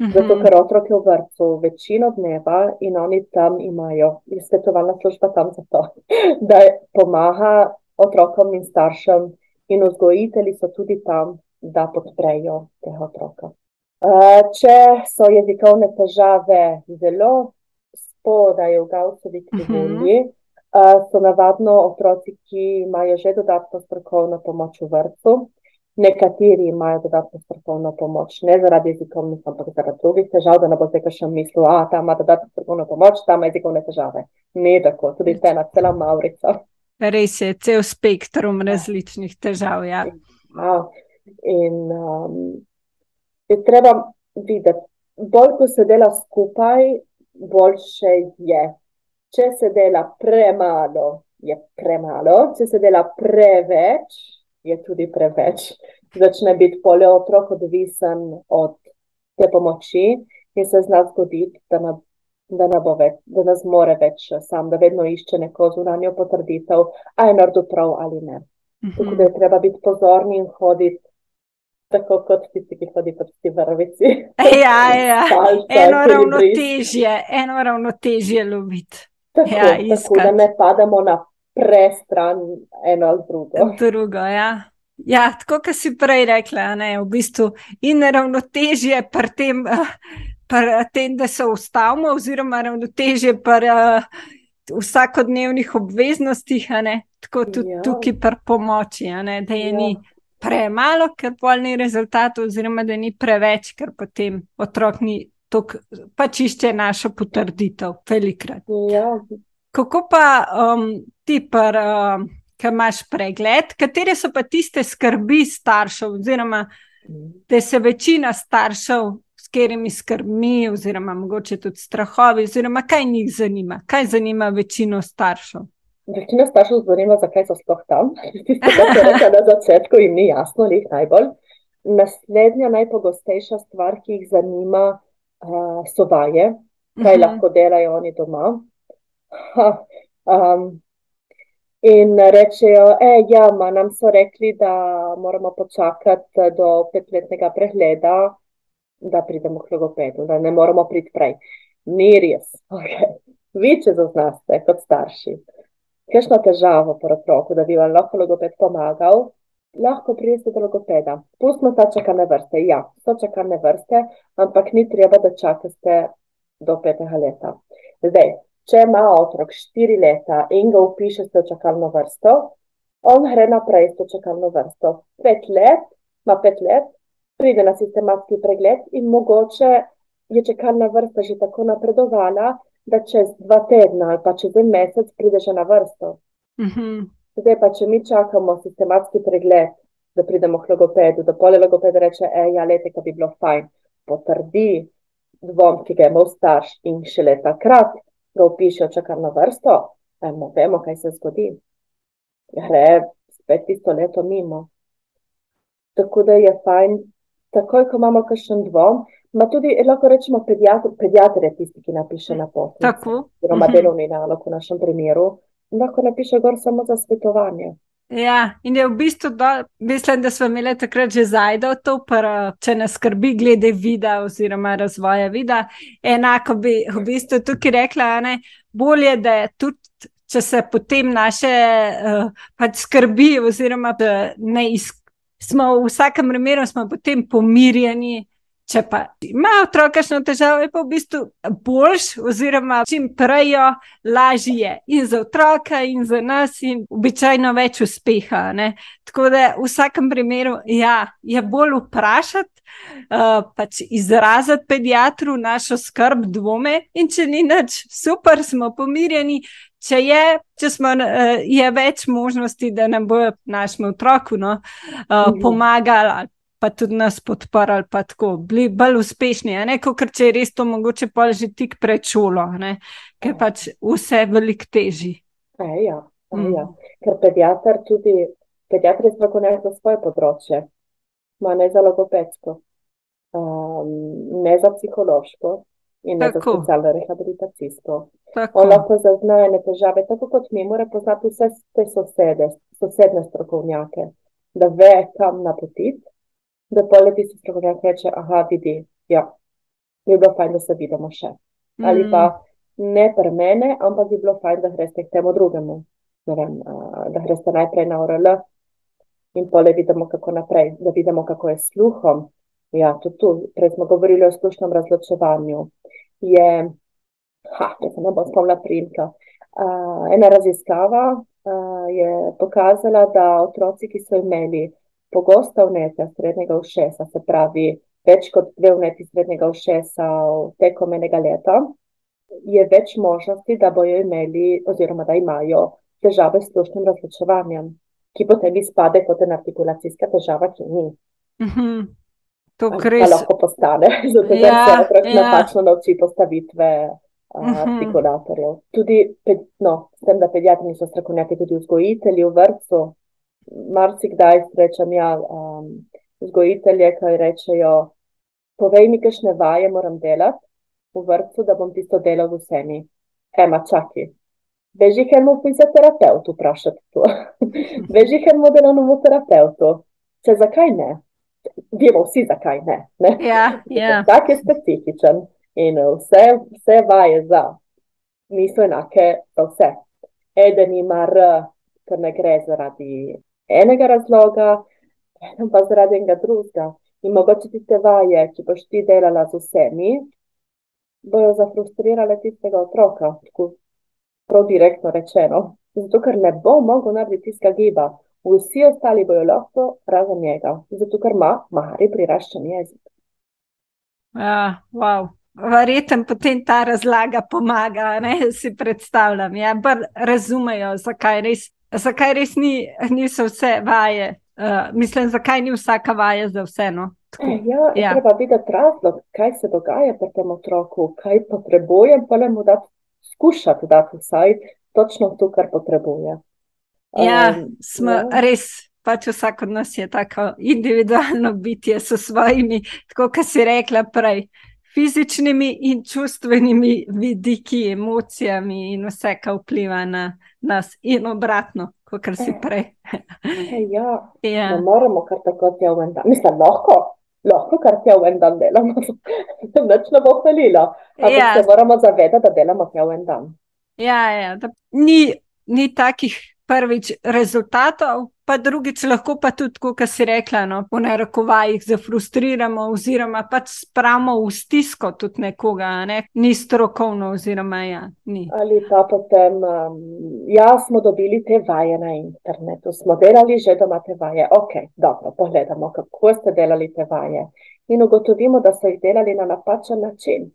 Mhm. Zato, ker otrok je v vrtu večino dneva in oni tam imajo, je svetovalna služba tam zato, da pomaga otrokom in staršem in vzgojitelji so tudi tam, da podprejo tega otroka. Če so jezikovne težave zelo spodaj v Gausovi krivulji, uh -huh so navadno otroci, ki imajo že dodatno strokovno pomoč v vrtu. Nekateri imajo dodatno strokovno pomoč, ne zaradi jezikovnih, ampak zaradi drugih težav, da ne boste kaj še mislili, da ta ima dodatno strokovno pomoč, ta ima jezikovne težave. Ne tako, tudi te na celo Maurico. Res je, cel spektrum različnih težav. Ja. Ja. In um, je treba videti, bolj ko se dela skupaj, boljše je. Če se dela premalo, je premalo, če se dela preveč, je tudi preveč. Začne biti polje otrok odvisen od te pomoči in se zna zgoditi, da ne, da ne več, da ne zmore več sam, da vedno išče neko zunanjo potrditev, a je naredil prav ali ne. Mhm. Tako da je treba biti pozorni in hoditi. Tako kot tisti, ki hodi po ti vrvici. Ja, ja. eno ravnotežje, eno ravnotežje loviti. Tako, ja, tako da ne pademo na prestran eno ali drugo. drugo ja. Ja, tako kot si prej rekla, ne, v bistvu in ravnotežje pri tem, tem, da se ustavimo, oziroma ravnotežje pri uh, vsakodnevnih obveznostih, ne, tako tudi ja. tukaj pri pomoči, ne, da je ja. ni premalo, ker polni rezultat, oziroma da ni preveč, ker potem otrok ni tok, pač išče našo potrditev, velikrat. Ja. Kako pa um, ti, par, um, ki imaš pregled, katere so pa tiste skrbi staršev, oziroma da se večina staršev, s katerimi skrbmi, oziroma mogoče tudi strahovi, oziroma kaj njih zanima, kaj zanima večino staršev. Večina staršev zanima, zakaj so sploh tam. Tisto, na začetku jim ni jasno, jih najbolj. Naslednja najpogostejša stvar, ki jih zanima, uh, so vaje, kaj uh mhm. -huh. lahko delajo oni doma. Ha, um, in rečejo, da ja, nam so rekli, da moramo počakati do petletnega pregleda, da pridemo k logopedu, da ne moramo priti prej. Ni res. Okay. Vi, če zaznate kot starši, kakšno težavo pri otroku, da bi vam lahko logoped pomagal, lahko prijete do logopeda. Pustimo ta čakalne vrste. Ja, so čakalne vrste, ampak ni treba, da čakate do petega leta. Zdaj, če ima otrok štiri leta in ga upišete v čakalno vrsto, on gre naprej s to čakalno vrsto. Pet let, ima pet let, pride na sistematski pregled in mogoče je čakalna vrsta že tako napredovala, da čez dva tedna ali pa čez en mesec pride že na vrsto. -hmm. Zdaj pa, če mi čakamo sistematski pregled, da pridemo k logopedu, da pole logoped reče, da ja, lete, bi bilo fajn, potrdi dvom, ki ga ima starš in šele takrat ga upiše v čakalno vrsto, ajmo, vemo, kaj se zgodi. Gre spet tisto leto mimo. Tako da je fajn, takoj, ko imamo kakšen dvom, Ma tudi lahko rečemo, pediatr, pediatr je tisti, ki napiše na pot. Tako. Oziroma, mhm. delovni nalog v našem primeru lahko napiše gor samo za svetovanje. Ja, in je v bistvu, do, mislim, da smo imeli takrat že zajdel to, pr, če nas skrbi glede vida oziroma razvoja vida. Enako bi v bistvu tukaj rekla, ne, bolje, da je tudi, če se potem naše uh, pač skrbi oziroma ne iz, smo v vsakem primeru smo potem pomirjeni, Če pa ima otrok kakšno težavo, je pa v bistvu boljš, oziroma čim prej jo lažje je in za otroka, in za nas, in običajno več uspeha. Ne? Tako da v vsakem primeru ja, je bolj vprašati. Uh, pač izraziti pediatru našo skrb, dvome, in če ni nič, super, smo pomirjeni. Če je, če smo, uh, je več možnosti, da nam bo našemu otroku no, uh, pomagali, pa tudi nas podprli, pa tako, bili bolj uspešni. Ker če je res to mogoče pa že tik pred šolo, ne? ker pač vse veliko teži. E, ja, e, ja. Mm. Ker pediatr tudi, pediatr je strokovnjak za svoje področje, ima ne za logopedsko, um, ne za psihološko in ne tako. za socialno rehabilitacijsko. Tako. On lahko zazna ene težave, tako kot mi, mora poznati vse te sosede, sosedne strokovnjake, da ve, kam napotiti da pole tisti strokovnjak reče, aha, vidi, ja, bi bilo fajn, da se vidimo še. Mm. Ali pa ne pri mene, ampak bi bilo fajn, da greste k temu drugemu. Vem, da greste najprej na ORL in pole vidimo, kako naprej, da vidimo, kako je sluhom. Ja, tudi tu, prej smo govorili o slušnem razločevanju. Je, ha, če se ne bom spomnila primka, uh, ena raziskava uh, je pokazala, da otroci, ki so imeli pogosta vnetja srednjega ušesa, se pravi več kot dve vneti srednjega ušesa tekom enega leta, je več možnosti, da bojo imeli oziroma da imajo težave s slušnim razločevanjem, ki potem izpade kot ena artikulacijska težava, ki ni. Mm -hmm. To res... lahko postane, zato ja, se otrok ja. napačno nauči postavitve uh, artikulatorjev. Tudi, no, s tem, da pediatri niso strokovnjaki, tudi vzgojitelji v vrtu, marsikdaj srečam ja, um, vzgojitelje, ki rečejo: Povej mi, kakšne vaje moram delati v vrtu, da bom tisto delal z vsemi. Ema, čakaj. Beži k enemu fizioterapeutu, vprašati to. Beži k enemu delovnemu terapeutu. Če zakaj ne? Vemo vsi, zakaj ne. ne? Ja, ja. Tak je specifičen in vse, vse vaje za niso enake za vse. Eden ima R, ker ne gre zaradi enega razloga, pa zaradi enega drugega. In mogoče ti te vaje, ki boš ti delala z vsemi, bojo zafrustrirale tistega otroka, tako prav direktno rečeno. Zato, ker ne bo mogel narediti tistega giba, vsi ostali bojo lahko razen njega, zato, ker ima mari priraščen jezik. Ja, wow. Verjetno potem ta razlaga pomaga, da si predstavljam, ja, razumejo, zakaj res zakaj res ni, niso vse vaje? Uh, mislim, zakaj ni vsaka vaja za vse? No? Eh, ja, ja. Treba videti razlog, kaj se dogaja pri tem otroku, kaj potrebuje, pa le mu dati skušati dati vsaj točno to, kar potrebuje. Ja, um, smo ja. res. Pač vsak od nas je tako individualno bitje s svojimi, tako kot si rekla prej, fizičnimi in čustvenimi vidiki, emocijami in vse, kar vpliva na nas, in obratno, kot si prej. ja, ja. Ne moramo kar tako tja v en dan. Mislim, lahko, lahko kar tja v en dan delamo, noč ne bo hvalilo. Ampak ja. se moramo zavedati, da delamo tja v en dan. Ja, ja, ni, ni takih prvič rezultatov, pa drugič lahko pa tudi, kot si rekla, no, po narekovajih zafrustriramo, oziroma pač spravimo v stisko tudi nekoga, ne? ni strokovno, oziroma ja, ni. Ali pa potem, um, ja, smo dobili te vaje na internetu, smo delali že doma te vaje. Ok, dobro, pogledamo, kako ste delali te vaje. In ugotovimo, da so jih delali na napačen način.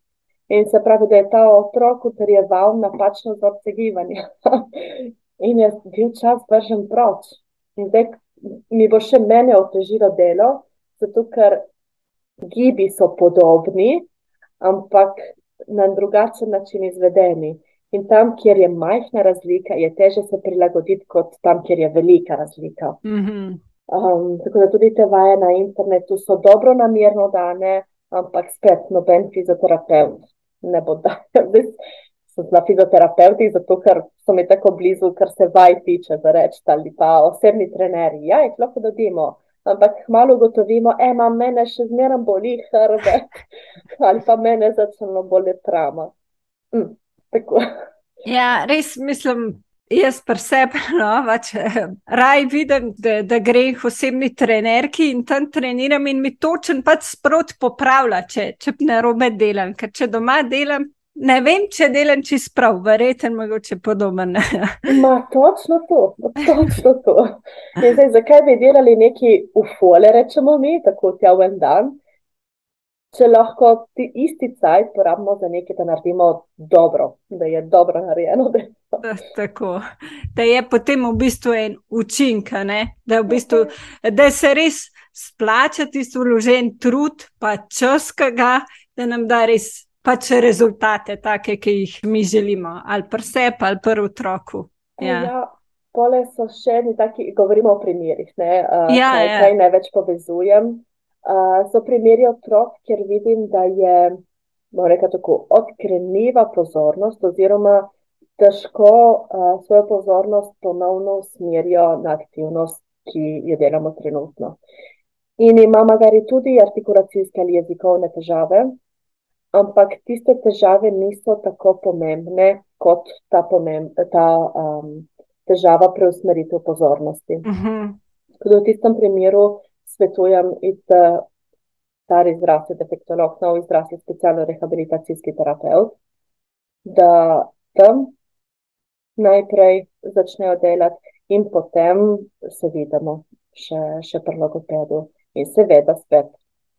In se pravi, da je ta otrok utrjeval napačno vzorce gibanja. In je bil čas vržen proč. In zdaj mi bo še mene otežilo delo, zato ker gibi so podobni, ampak na drugačen način izvedeni. In tam, kjer je majhna razlika, je teže se prilagoditi kot tam, kjer je velika razlika. Mm -hmm. um, tako da tudi te vaje na internetu so dobro namerno dane, ampak spet noben fizioterapeut ne bo dal. sem na fizioterapeuti, zato ker so mi tako blizu, kar se vaj tiče, da rečem, ali pa osebni trenerji. Ja, jih lahko dobimo, ampak malo ugotovimo, ena mene še zmeraj boli hrbet, ali pa mene začelo boleti trama. Mm, ja, res mislim. Jaz pa sebe, no, pač, raj vidim, da, da grem k osebni trenerki in tam treniram in mi točen pač sprot popravlja, če, če ne robe delam. Ker če doma delam, ne vem, če delam čist prav, verjeten mogoče podoben. Ma, točno to, točno to. Zdaj, zakaj bi delali neki ufole, rečemo mi, tako tja v en dan? če lahko ti isti cajt porabimo za nekaj, da naredimo dobro, da je dobro narejeno. Da, tako, da je potem v bistvu en učinek, da, v bistvu, da se res splača tisti vložen trud, pa čas, ga, da nam da res pač rezultate, take, ki jih mi želimo, ali pa sebe, ali pa otroku. Ja. Ja. Pole so še eni taki, govorimo o primerih, ne, uh, ja, kaj, ja. kaj največ povezujem. Uh, so primeri otrok, kjer vidim, da je tako, odkrenljiva pozornost, oziroma težko uh, svojo pozornost ponovno usmerijo na aktivnost, ki jo delamo trenutno. In ima magari tudi artikulacijske ali jezikovne težave, ampak tiste težave niso tako pomembne kot ta, pomemb, ta um, težava preusmeritev pozornosti. Uh mhm. -huh. V tistem primeru svetujem iti stari zdravstveni defektolog, nov zdravstveni specialno-rehabilitacijski terapeut, da tam najprej začnejo delati in potem se vidimo še, še pri logopedu in seveda spet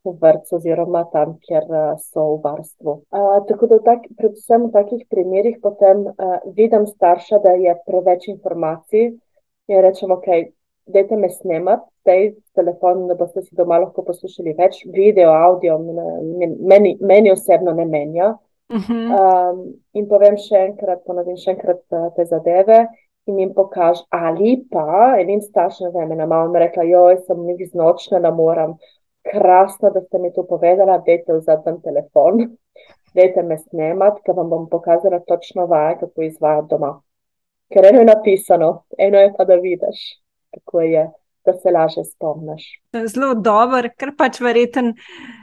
v vrtu oziroma tam, kjer so v varstvu. Uh, tako da tak, predvsem v takih primerih potem uh, vidim starša, da je preveč informacij in rečemo, ok, dajte me snemati, zdaj s telefonom, da boste si doma lahko poslušali več video, audio, meni, meni osebno ne menja. Uh -huh. um, in povem še enkrat, ponovim še enkrat te zadeve. In jim pokaž, ali pa enim staršem, da je malo rekla, joj, sem nekaj znočna, da moram. Krasno, da ste mi to povedala, dajte vzeti ten telefon, dajte me snemati, ker vam bom pokazala točno vaje, kako izvajati doma. Ker eno je napisano, eno je pa da vidiš kako je, da se lažje spomniš. Zelo dober, ker pač verjeten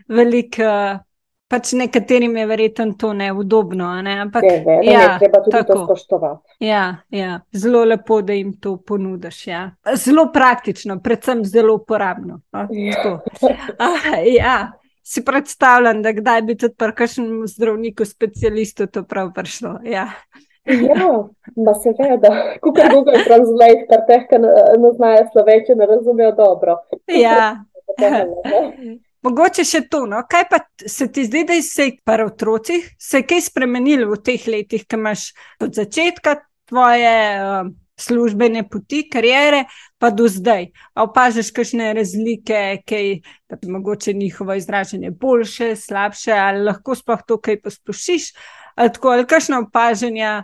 velik. Pač nekaterim je verjetno to neudobno, ne? ampak je, ne, ja, ne, treba tudi tako. to spoštovati. Ja, ja, zelo lepo, da jim to ponudiš. Ja. Zelo praktično, predvsem zelo uporabno. No? Ja. Ah, ja. Si predstavljam, da kdaj bi tudi pri kakšnem zdravniku, specialistu to prav prišlo. Ja. Ja, ma seveda, kako Google Translate, kar teh, ki ne znajo sloveče, ne razumejo dobro. Ja. Mogoče še to, no? kaj pa se ti zdi, da se je pri otrocih se kaj spremenilo v teh letih, ki imaš od začetka tvoje uh, službene poti, karijere, pa do zdaj. A opažaš kakšne razlike, kaj, da je mogoče njihovo izražanje boljše, slabše, ali lahko sploh to kaj poslušiš. Ali tako, ali kakšno opažanje,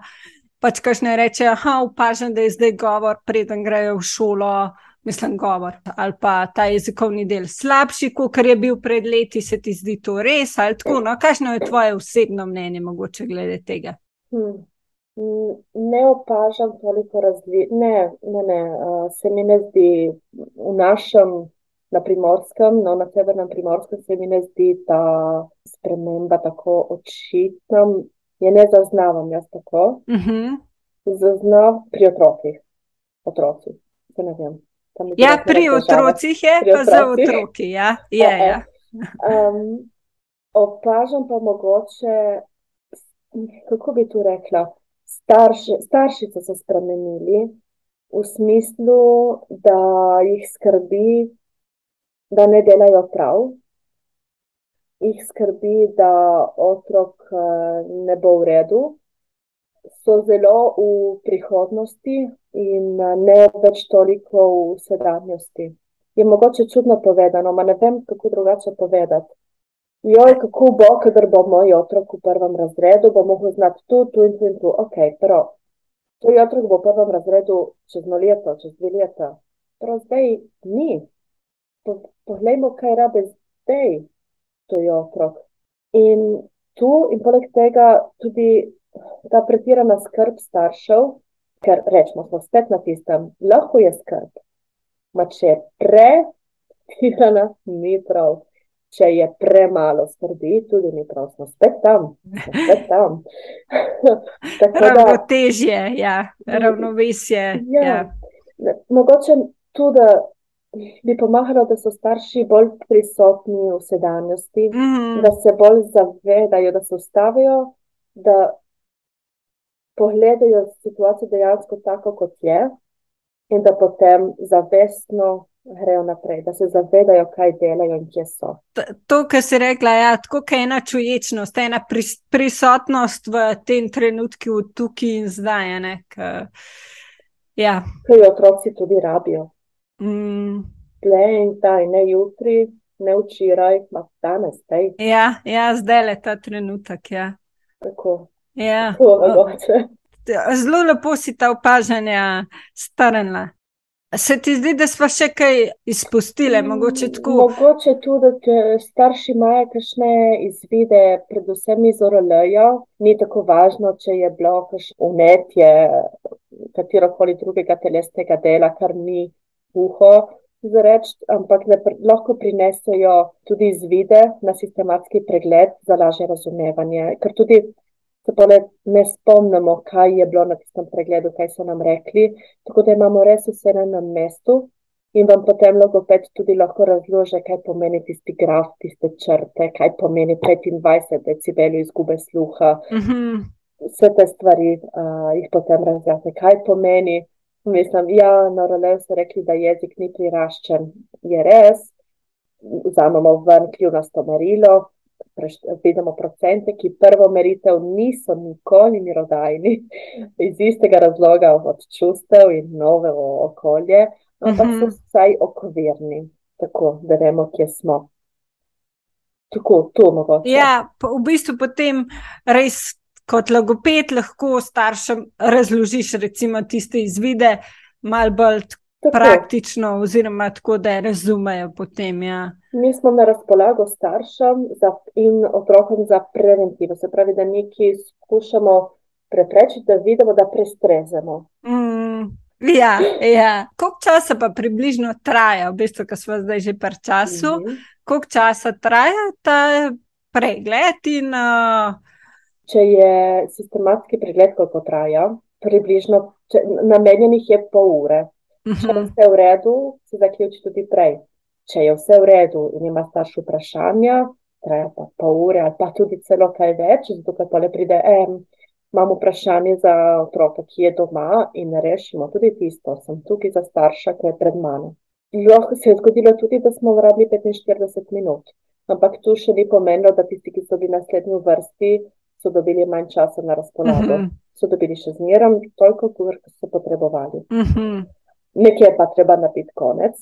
pač kakšne reče, da opažam, da je zdaj govor, preden grejo v šolo, mislim, govor. Ali pa ta jezikovni del slabši, kot je bil pred leti, se ti zdi to res, ali tako. No, kakšno je tvoje osebno mnenje, mogoče glede tega? Hmm. Ne opažam toliko razlik. Ne, ne, ne. Se mi ne zdi v našem, na primorskem, no, na severnem primorskem, se mi ne zdi ta sprememba tako očitna je ne zaznavam jaz tako. Uh mhm. -huh. Zaznav pri otrocih. Otroci. Ja, pri otrocih je, pri pa otrocih. za otroki. Ja. Ja, ja, ja. um, opažam pa mogoče, kako bi tu rekla, starši, starši so se spremenili v smislu, da jih skrbi, da ne delajo prav, jih skrbi, da otrok eh, ne bo v redu, so zelo v prihodnosti in eh, ne več toliko v sedanjosti. Je mogoče čudno povedano, ma ne vem, kako drugače povedati. Joj, kako bo, kadar bo moj otrok v prvem razredu, bo mogel znati tu, tu in tu in tu. Ok, prav. Tvoj otrok bo v prvem razredu čez eno leto, čez dve leta. Prav zdaj ni. Poglejmo, kaj rabe zdaj to je otrok. In tu, in poleg tega, tudi ta pretirana skrb staršev, ker rečemo, smo spet na tistem, lahko je skrb. Ma če pretirana, ni prav. če je premalo skrbi, tudi ni prosto, spet tam. Spet tam. Ravnotežje, ja, ravnovesje. Ja. Ja. Mogoče tudi bi pomagalo, da so starši bolj prisotni v sedanjosti, mm -hmm. da se bolj zavedajo, da se ustavijo, da pogledajo situacijo dejansko tako, kot je, in da potem zavestno grejo naprej, da se zavedajo, kaj delajo in kje so. To, kar si rekla, je ja, tako, kot ena čuječnost, ena pris, prisotnost v tem trenutku, tukaj in zdaj. Ne, k, ja. Kaj otroci tudi rabijo. Mm. Le in zdaj, ne jutri, ne včeraj, pa danes. Tej. Ja, ja zdaj je ta trenutek. Ja. Tako. Ja. Tako, Zelo lepo si ta opažanja strnila. Se ti zdi, da smo še kaj izpustili? Mogoče, mogoče tudi, da starši imajo kakšne izvide, predvsem iz oraleja. Ni tako važno, če je bilo kakšno unetje katero koli drugega telesnega dela, kar ni uho. Zareč, ampak ne, lahko prinesejo tudi izvide na sistematski pregled za lažje razumevanje. Ker tudi se pa ne, ne spomnimo, kaj je bilo na tistem pregledu, kaj so nam rekli. Tako da imamo res vse na enem mestu in vam potem logoped tudi lahko razloži, kaj pomeni tisti graf, tiste črte, kaj pomeni 25 decibelov izgube sluha. Mm -hmm. Vse te stvari uh, jih potem razjasne, kaj pomeni. Mislim, ja, na roleju so rekli, da jezik ni priraščen. Je res, vzamemo ven kljunasto merilo, vidimo procente, ki prvo meritev niso nikoli mirodajni, iz istega razloga od čustev in nove okolje, ampak so mhm. vsaj okvirni, tako da vemo, kje smo. Tako, to mogoče. Ja, v bistvu potem res kot logoped lahko staršem razložiš recimo tiste izvide, mal bolj Tako. praktično, oziroma tako, da razumejo potem. Ja. Mi smo na razpolago staršem za, in otrokom za preventivo, se pravi, da nekaj skušamo preprečiti, da vidimo, da prestrezemo. Mm. Ja, ja. koliko časa pa približno traja, v bistvu, ko smo zdaj že par času, mm -hmm. koliko časa traja ta pregled? In, uh... Če je sistematski pregled, koliko traja, približno če, namenjenih je pol ure. Če je vse v redu, se zaključi tudi prej. Če je vse v redu in ima starš vprašanja, traja pa pol ure ali pa tudi celo kaj več, zato ker pa le pride, eh, imam vprašanje za otroka, ki je doma in rešimo tudi tisto, sem tukaj za starša, ki je pred mano. Lahko se je zgodilo tudi, da smo vrabili 45 minut, ampak to še ni pomenilo, da tisti, ki so bili naslednji v vrsti, so dobili manj časa na razpolago. Uh mhm. -huh. So dobili še zmerom toliko, koliko so potrebovali. Uh mhm. -huh nekje pa treba narediti konec,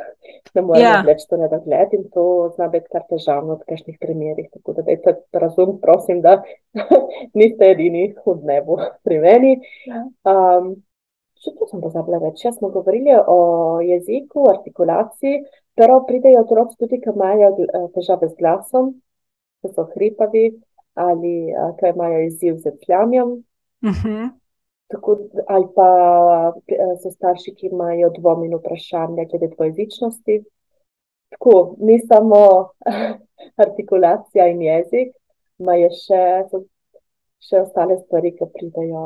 ne moremo ja. več to nedogled in to zna biti kar težavno v kakšnih primerih. Tako da dajte razum, prosim, da niste edini v dnevu pri meni. Um, Še to sem pozabila več. Jaz smo govorili o jeziku, artikulaciji, pero pridejo otroci tudi, ki imajo eh, težave z glasom, ki so hripavi ali eh, ki imajo izziv z pljanjem. Uh mhm. -huh. Tako, ali pa eh, so starši, ki imajo dvom in vprašanje glede dvojezičnosti. Tako, ni samo artikulacija in jezik, imajo še, še ostale stvari, ki pridejo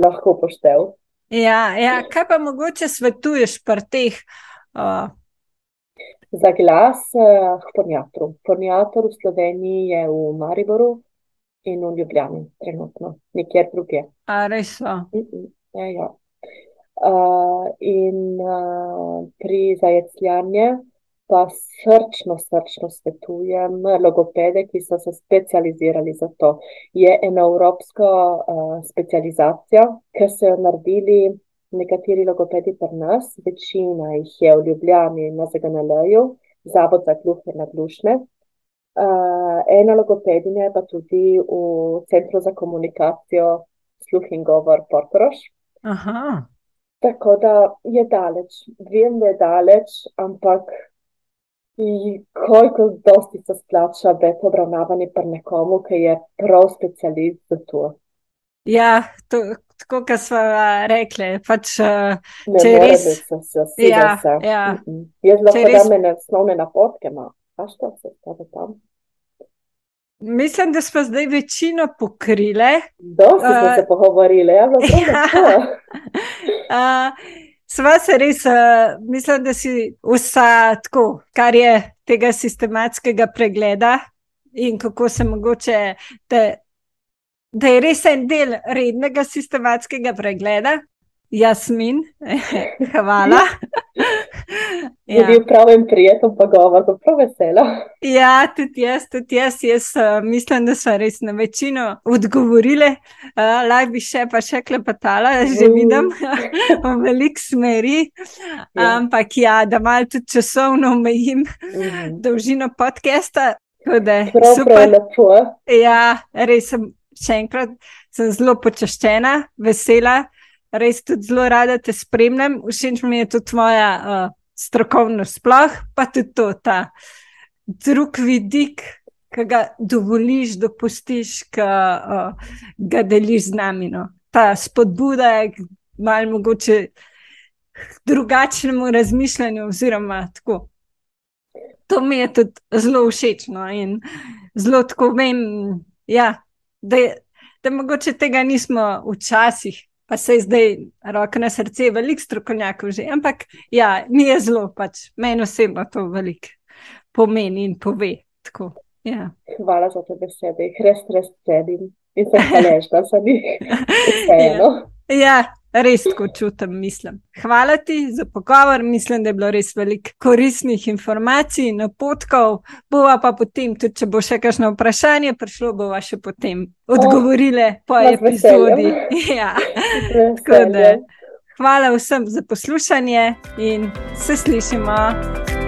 lahko poštev. Ja, ja, kaj pa mogoče svetuješ pri teh? Uh... Za glas, uh, pornjatru. Pornjatru v Sloveniji je v Mariboru, in v Ljubljani, trenutno, nekjer drugje. A res so. Ja, ja. Uh, in uh, pri zajecljanju pa srčno, srčno svetujem logopede, ki so se specializirali za to. Je ena evropska uh, specializacija, ki so jo naredili nekateri logopedi pri nas, večina jih je v Ljubljani na ZGNL-ju, Zavod za gluhe in naglušne. Uh, ena logopedinja je pa tudi v Centru za komunikacijo sluh in govor Portoroš. Aha. Tako da je daleč, vem, da je daleč, ampak koliko dosti se splača biti obravnavani pri nekomu, ki je prav specialist za to. Ja, to, tako kot smo rekli, pač, če res. Se, se, se, ja, ja. Jaz lahko res... da me ne osnovne napotke imam. Kašta, se stave tam. Mislim, da smo zdaj večino pokrile. Dosti smo uh, se pogovorili, ja, bilo je to. Sva se res, uh, mislim, da si vsa tako, kar je tega sistematskega pregleda in kako se mogoče, da, da je res en del rednega sistematskega pregleda, Jasmin, hvala. Je ja. bil pravi prijeten pogovor, zelo vesela. Ja, tudi jaz, tudi jaz, jaz uh, mislim, da so res na večino odgovorili. Uh, Lahko bi še pa še klepetala, že vidim, v velik smeri. Ja. Ampak ja, da malo tudi časovno omejim mm. dolžino podcasta. Super. Ja, res sem še enkrat sem zelo počaščena, vesela res tudi zelo rada te spremljam, všeč mi je tudi tvoja uh, strokovnost, sploh pa tudi to, ta drug vidik, ki ga dovoliš, dopustiš, ki uh, ga deliš z nami. No. Ta spodbuda je malo mogoče drugačnemu razmišljanju, oziroma tako. To mi je tudi zelo všeč. No, in zelo tako vem, ja, da, da mogoče tega nismo včasih pa se zdaj roka na srce, veliko strokovnjakov že, ampak ja, mi je zelo, pač meni osebno to veliko pomeni in pove. Tako, ja. Hvala za te besede, res, res cenim in se hvaležna za njih. Vseeno. Ja. ja, res tako čutim, mislim. Hvala ti za pogovor, mislim, da je bilo res veliko koristnih informacij in napotkov. Bova pa potem, tudi če bo še kakšno vprašanje prišlo, bova še potem odgovorile oh, po epizodi. Ja. Hvala vsem za poslušanje in se slišimo.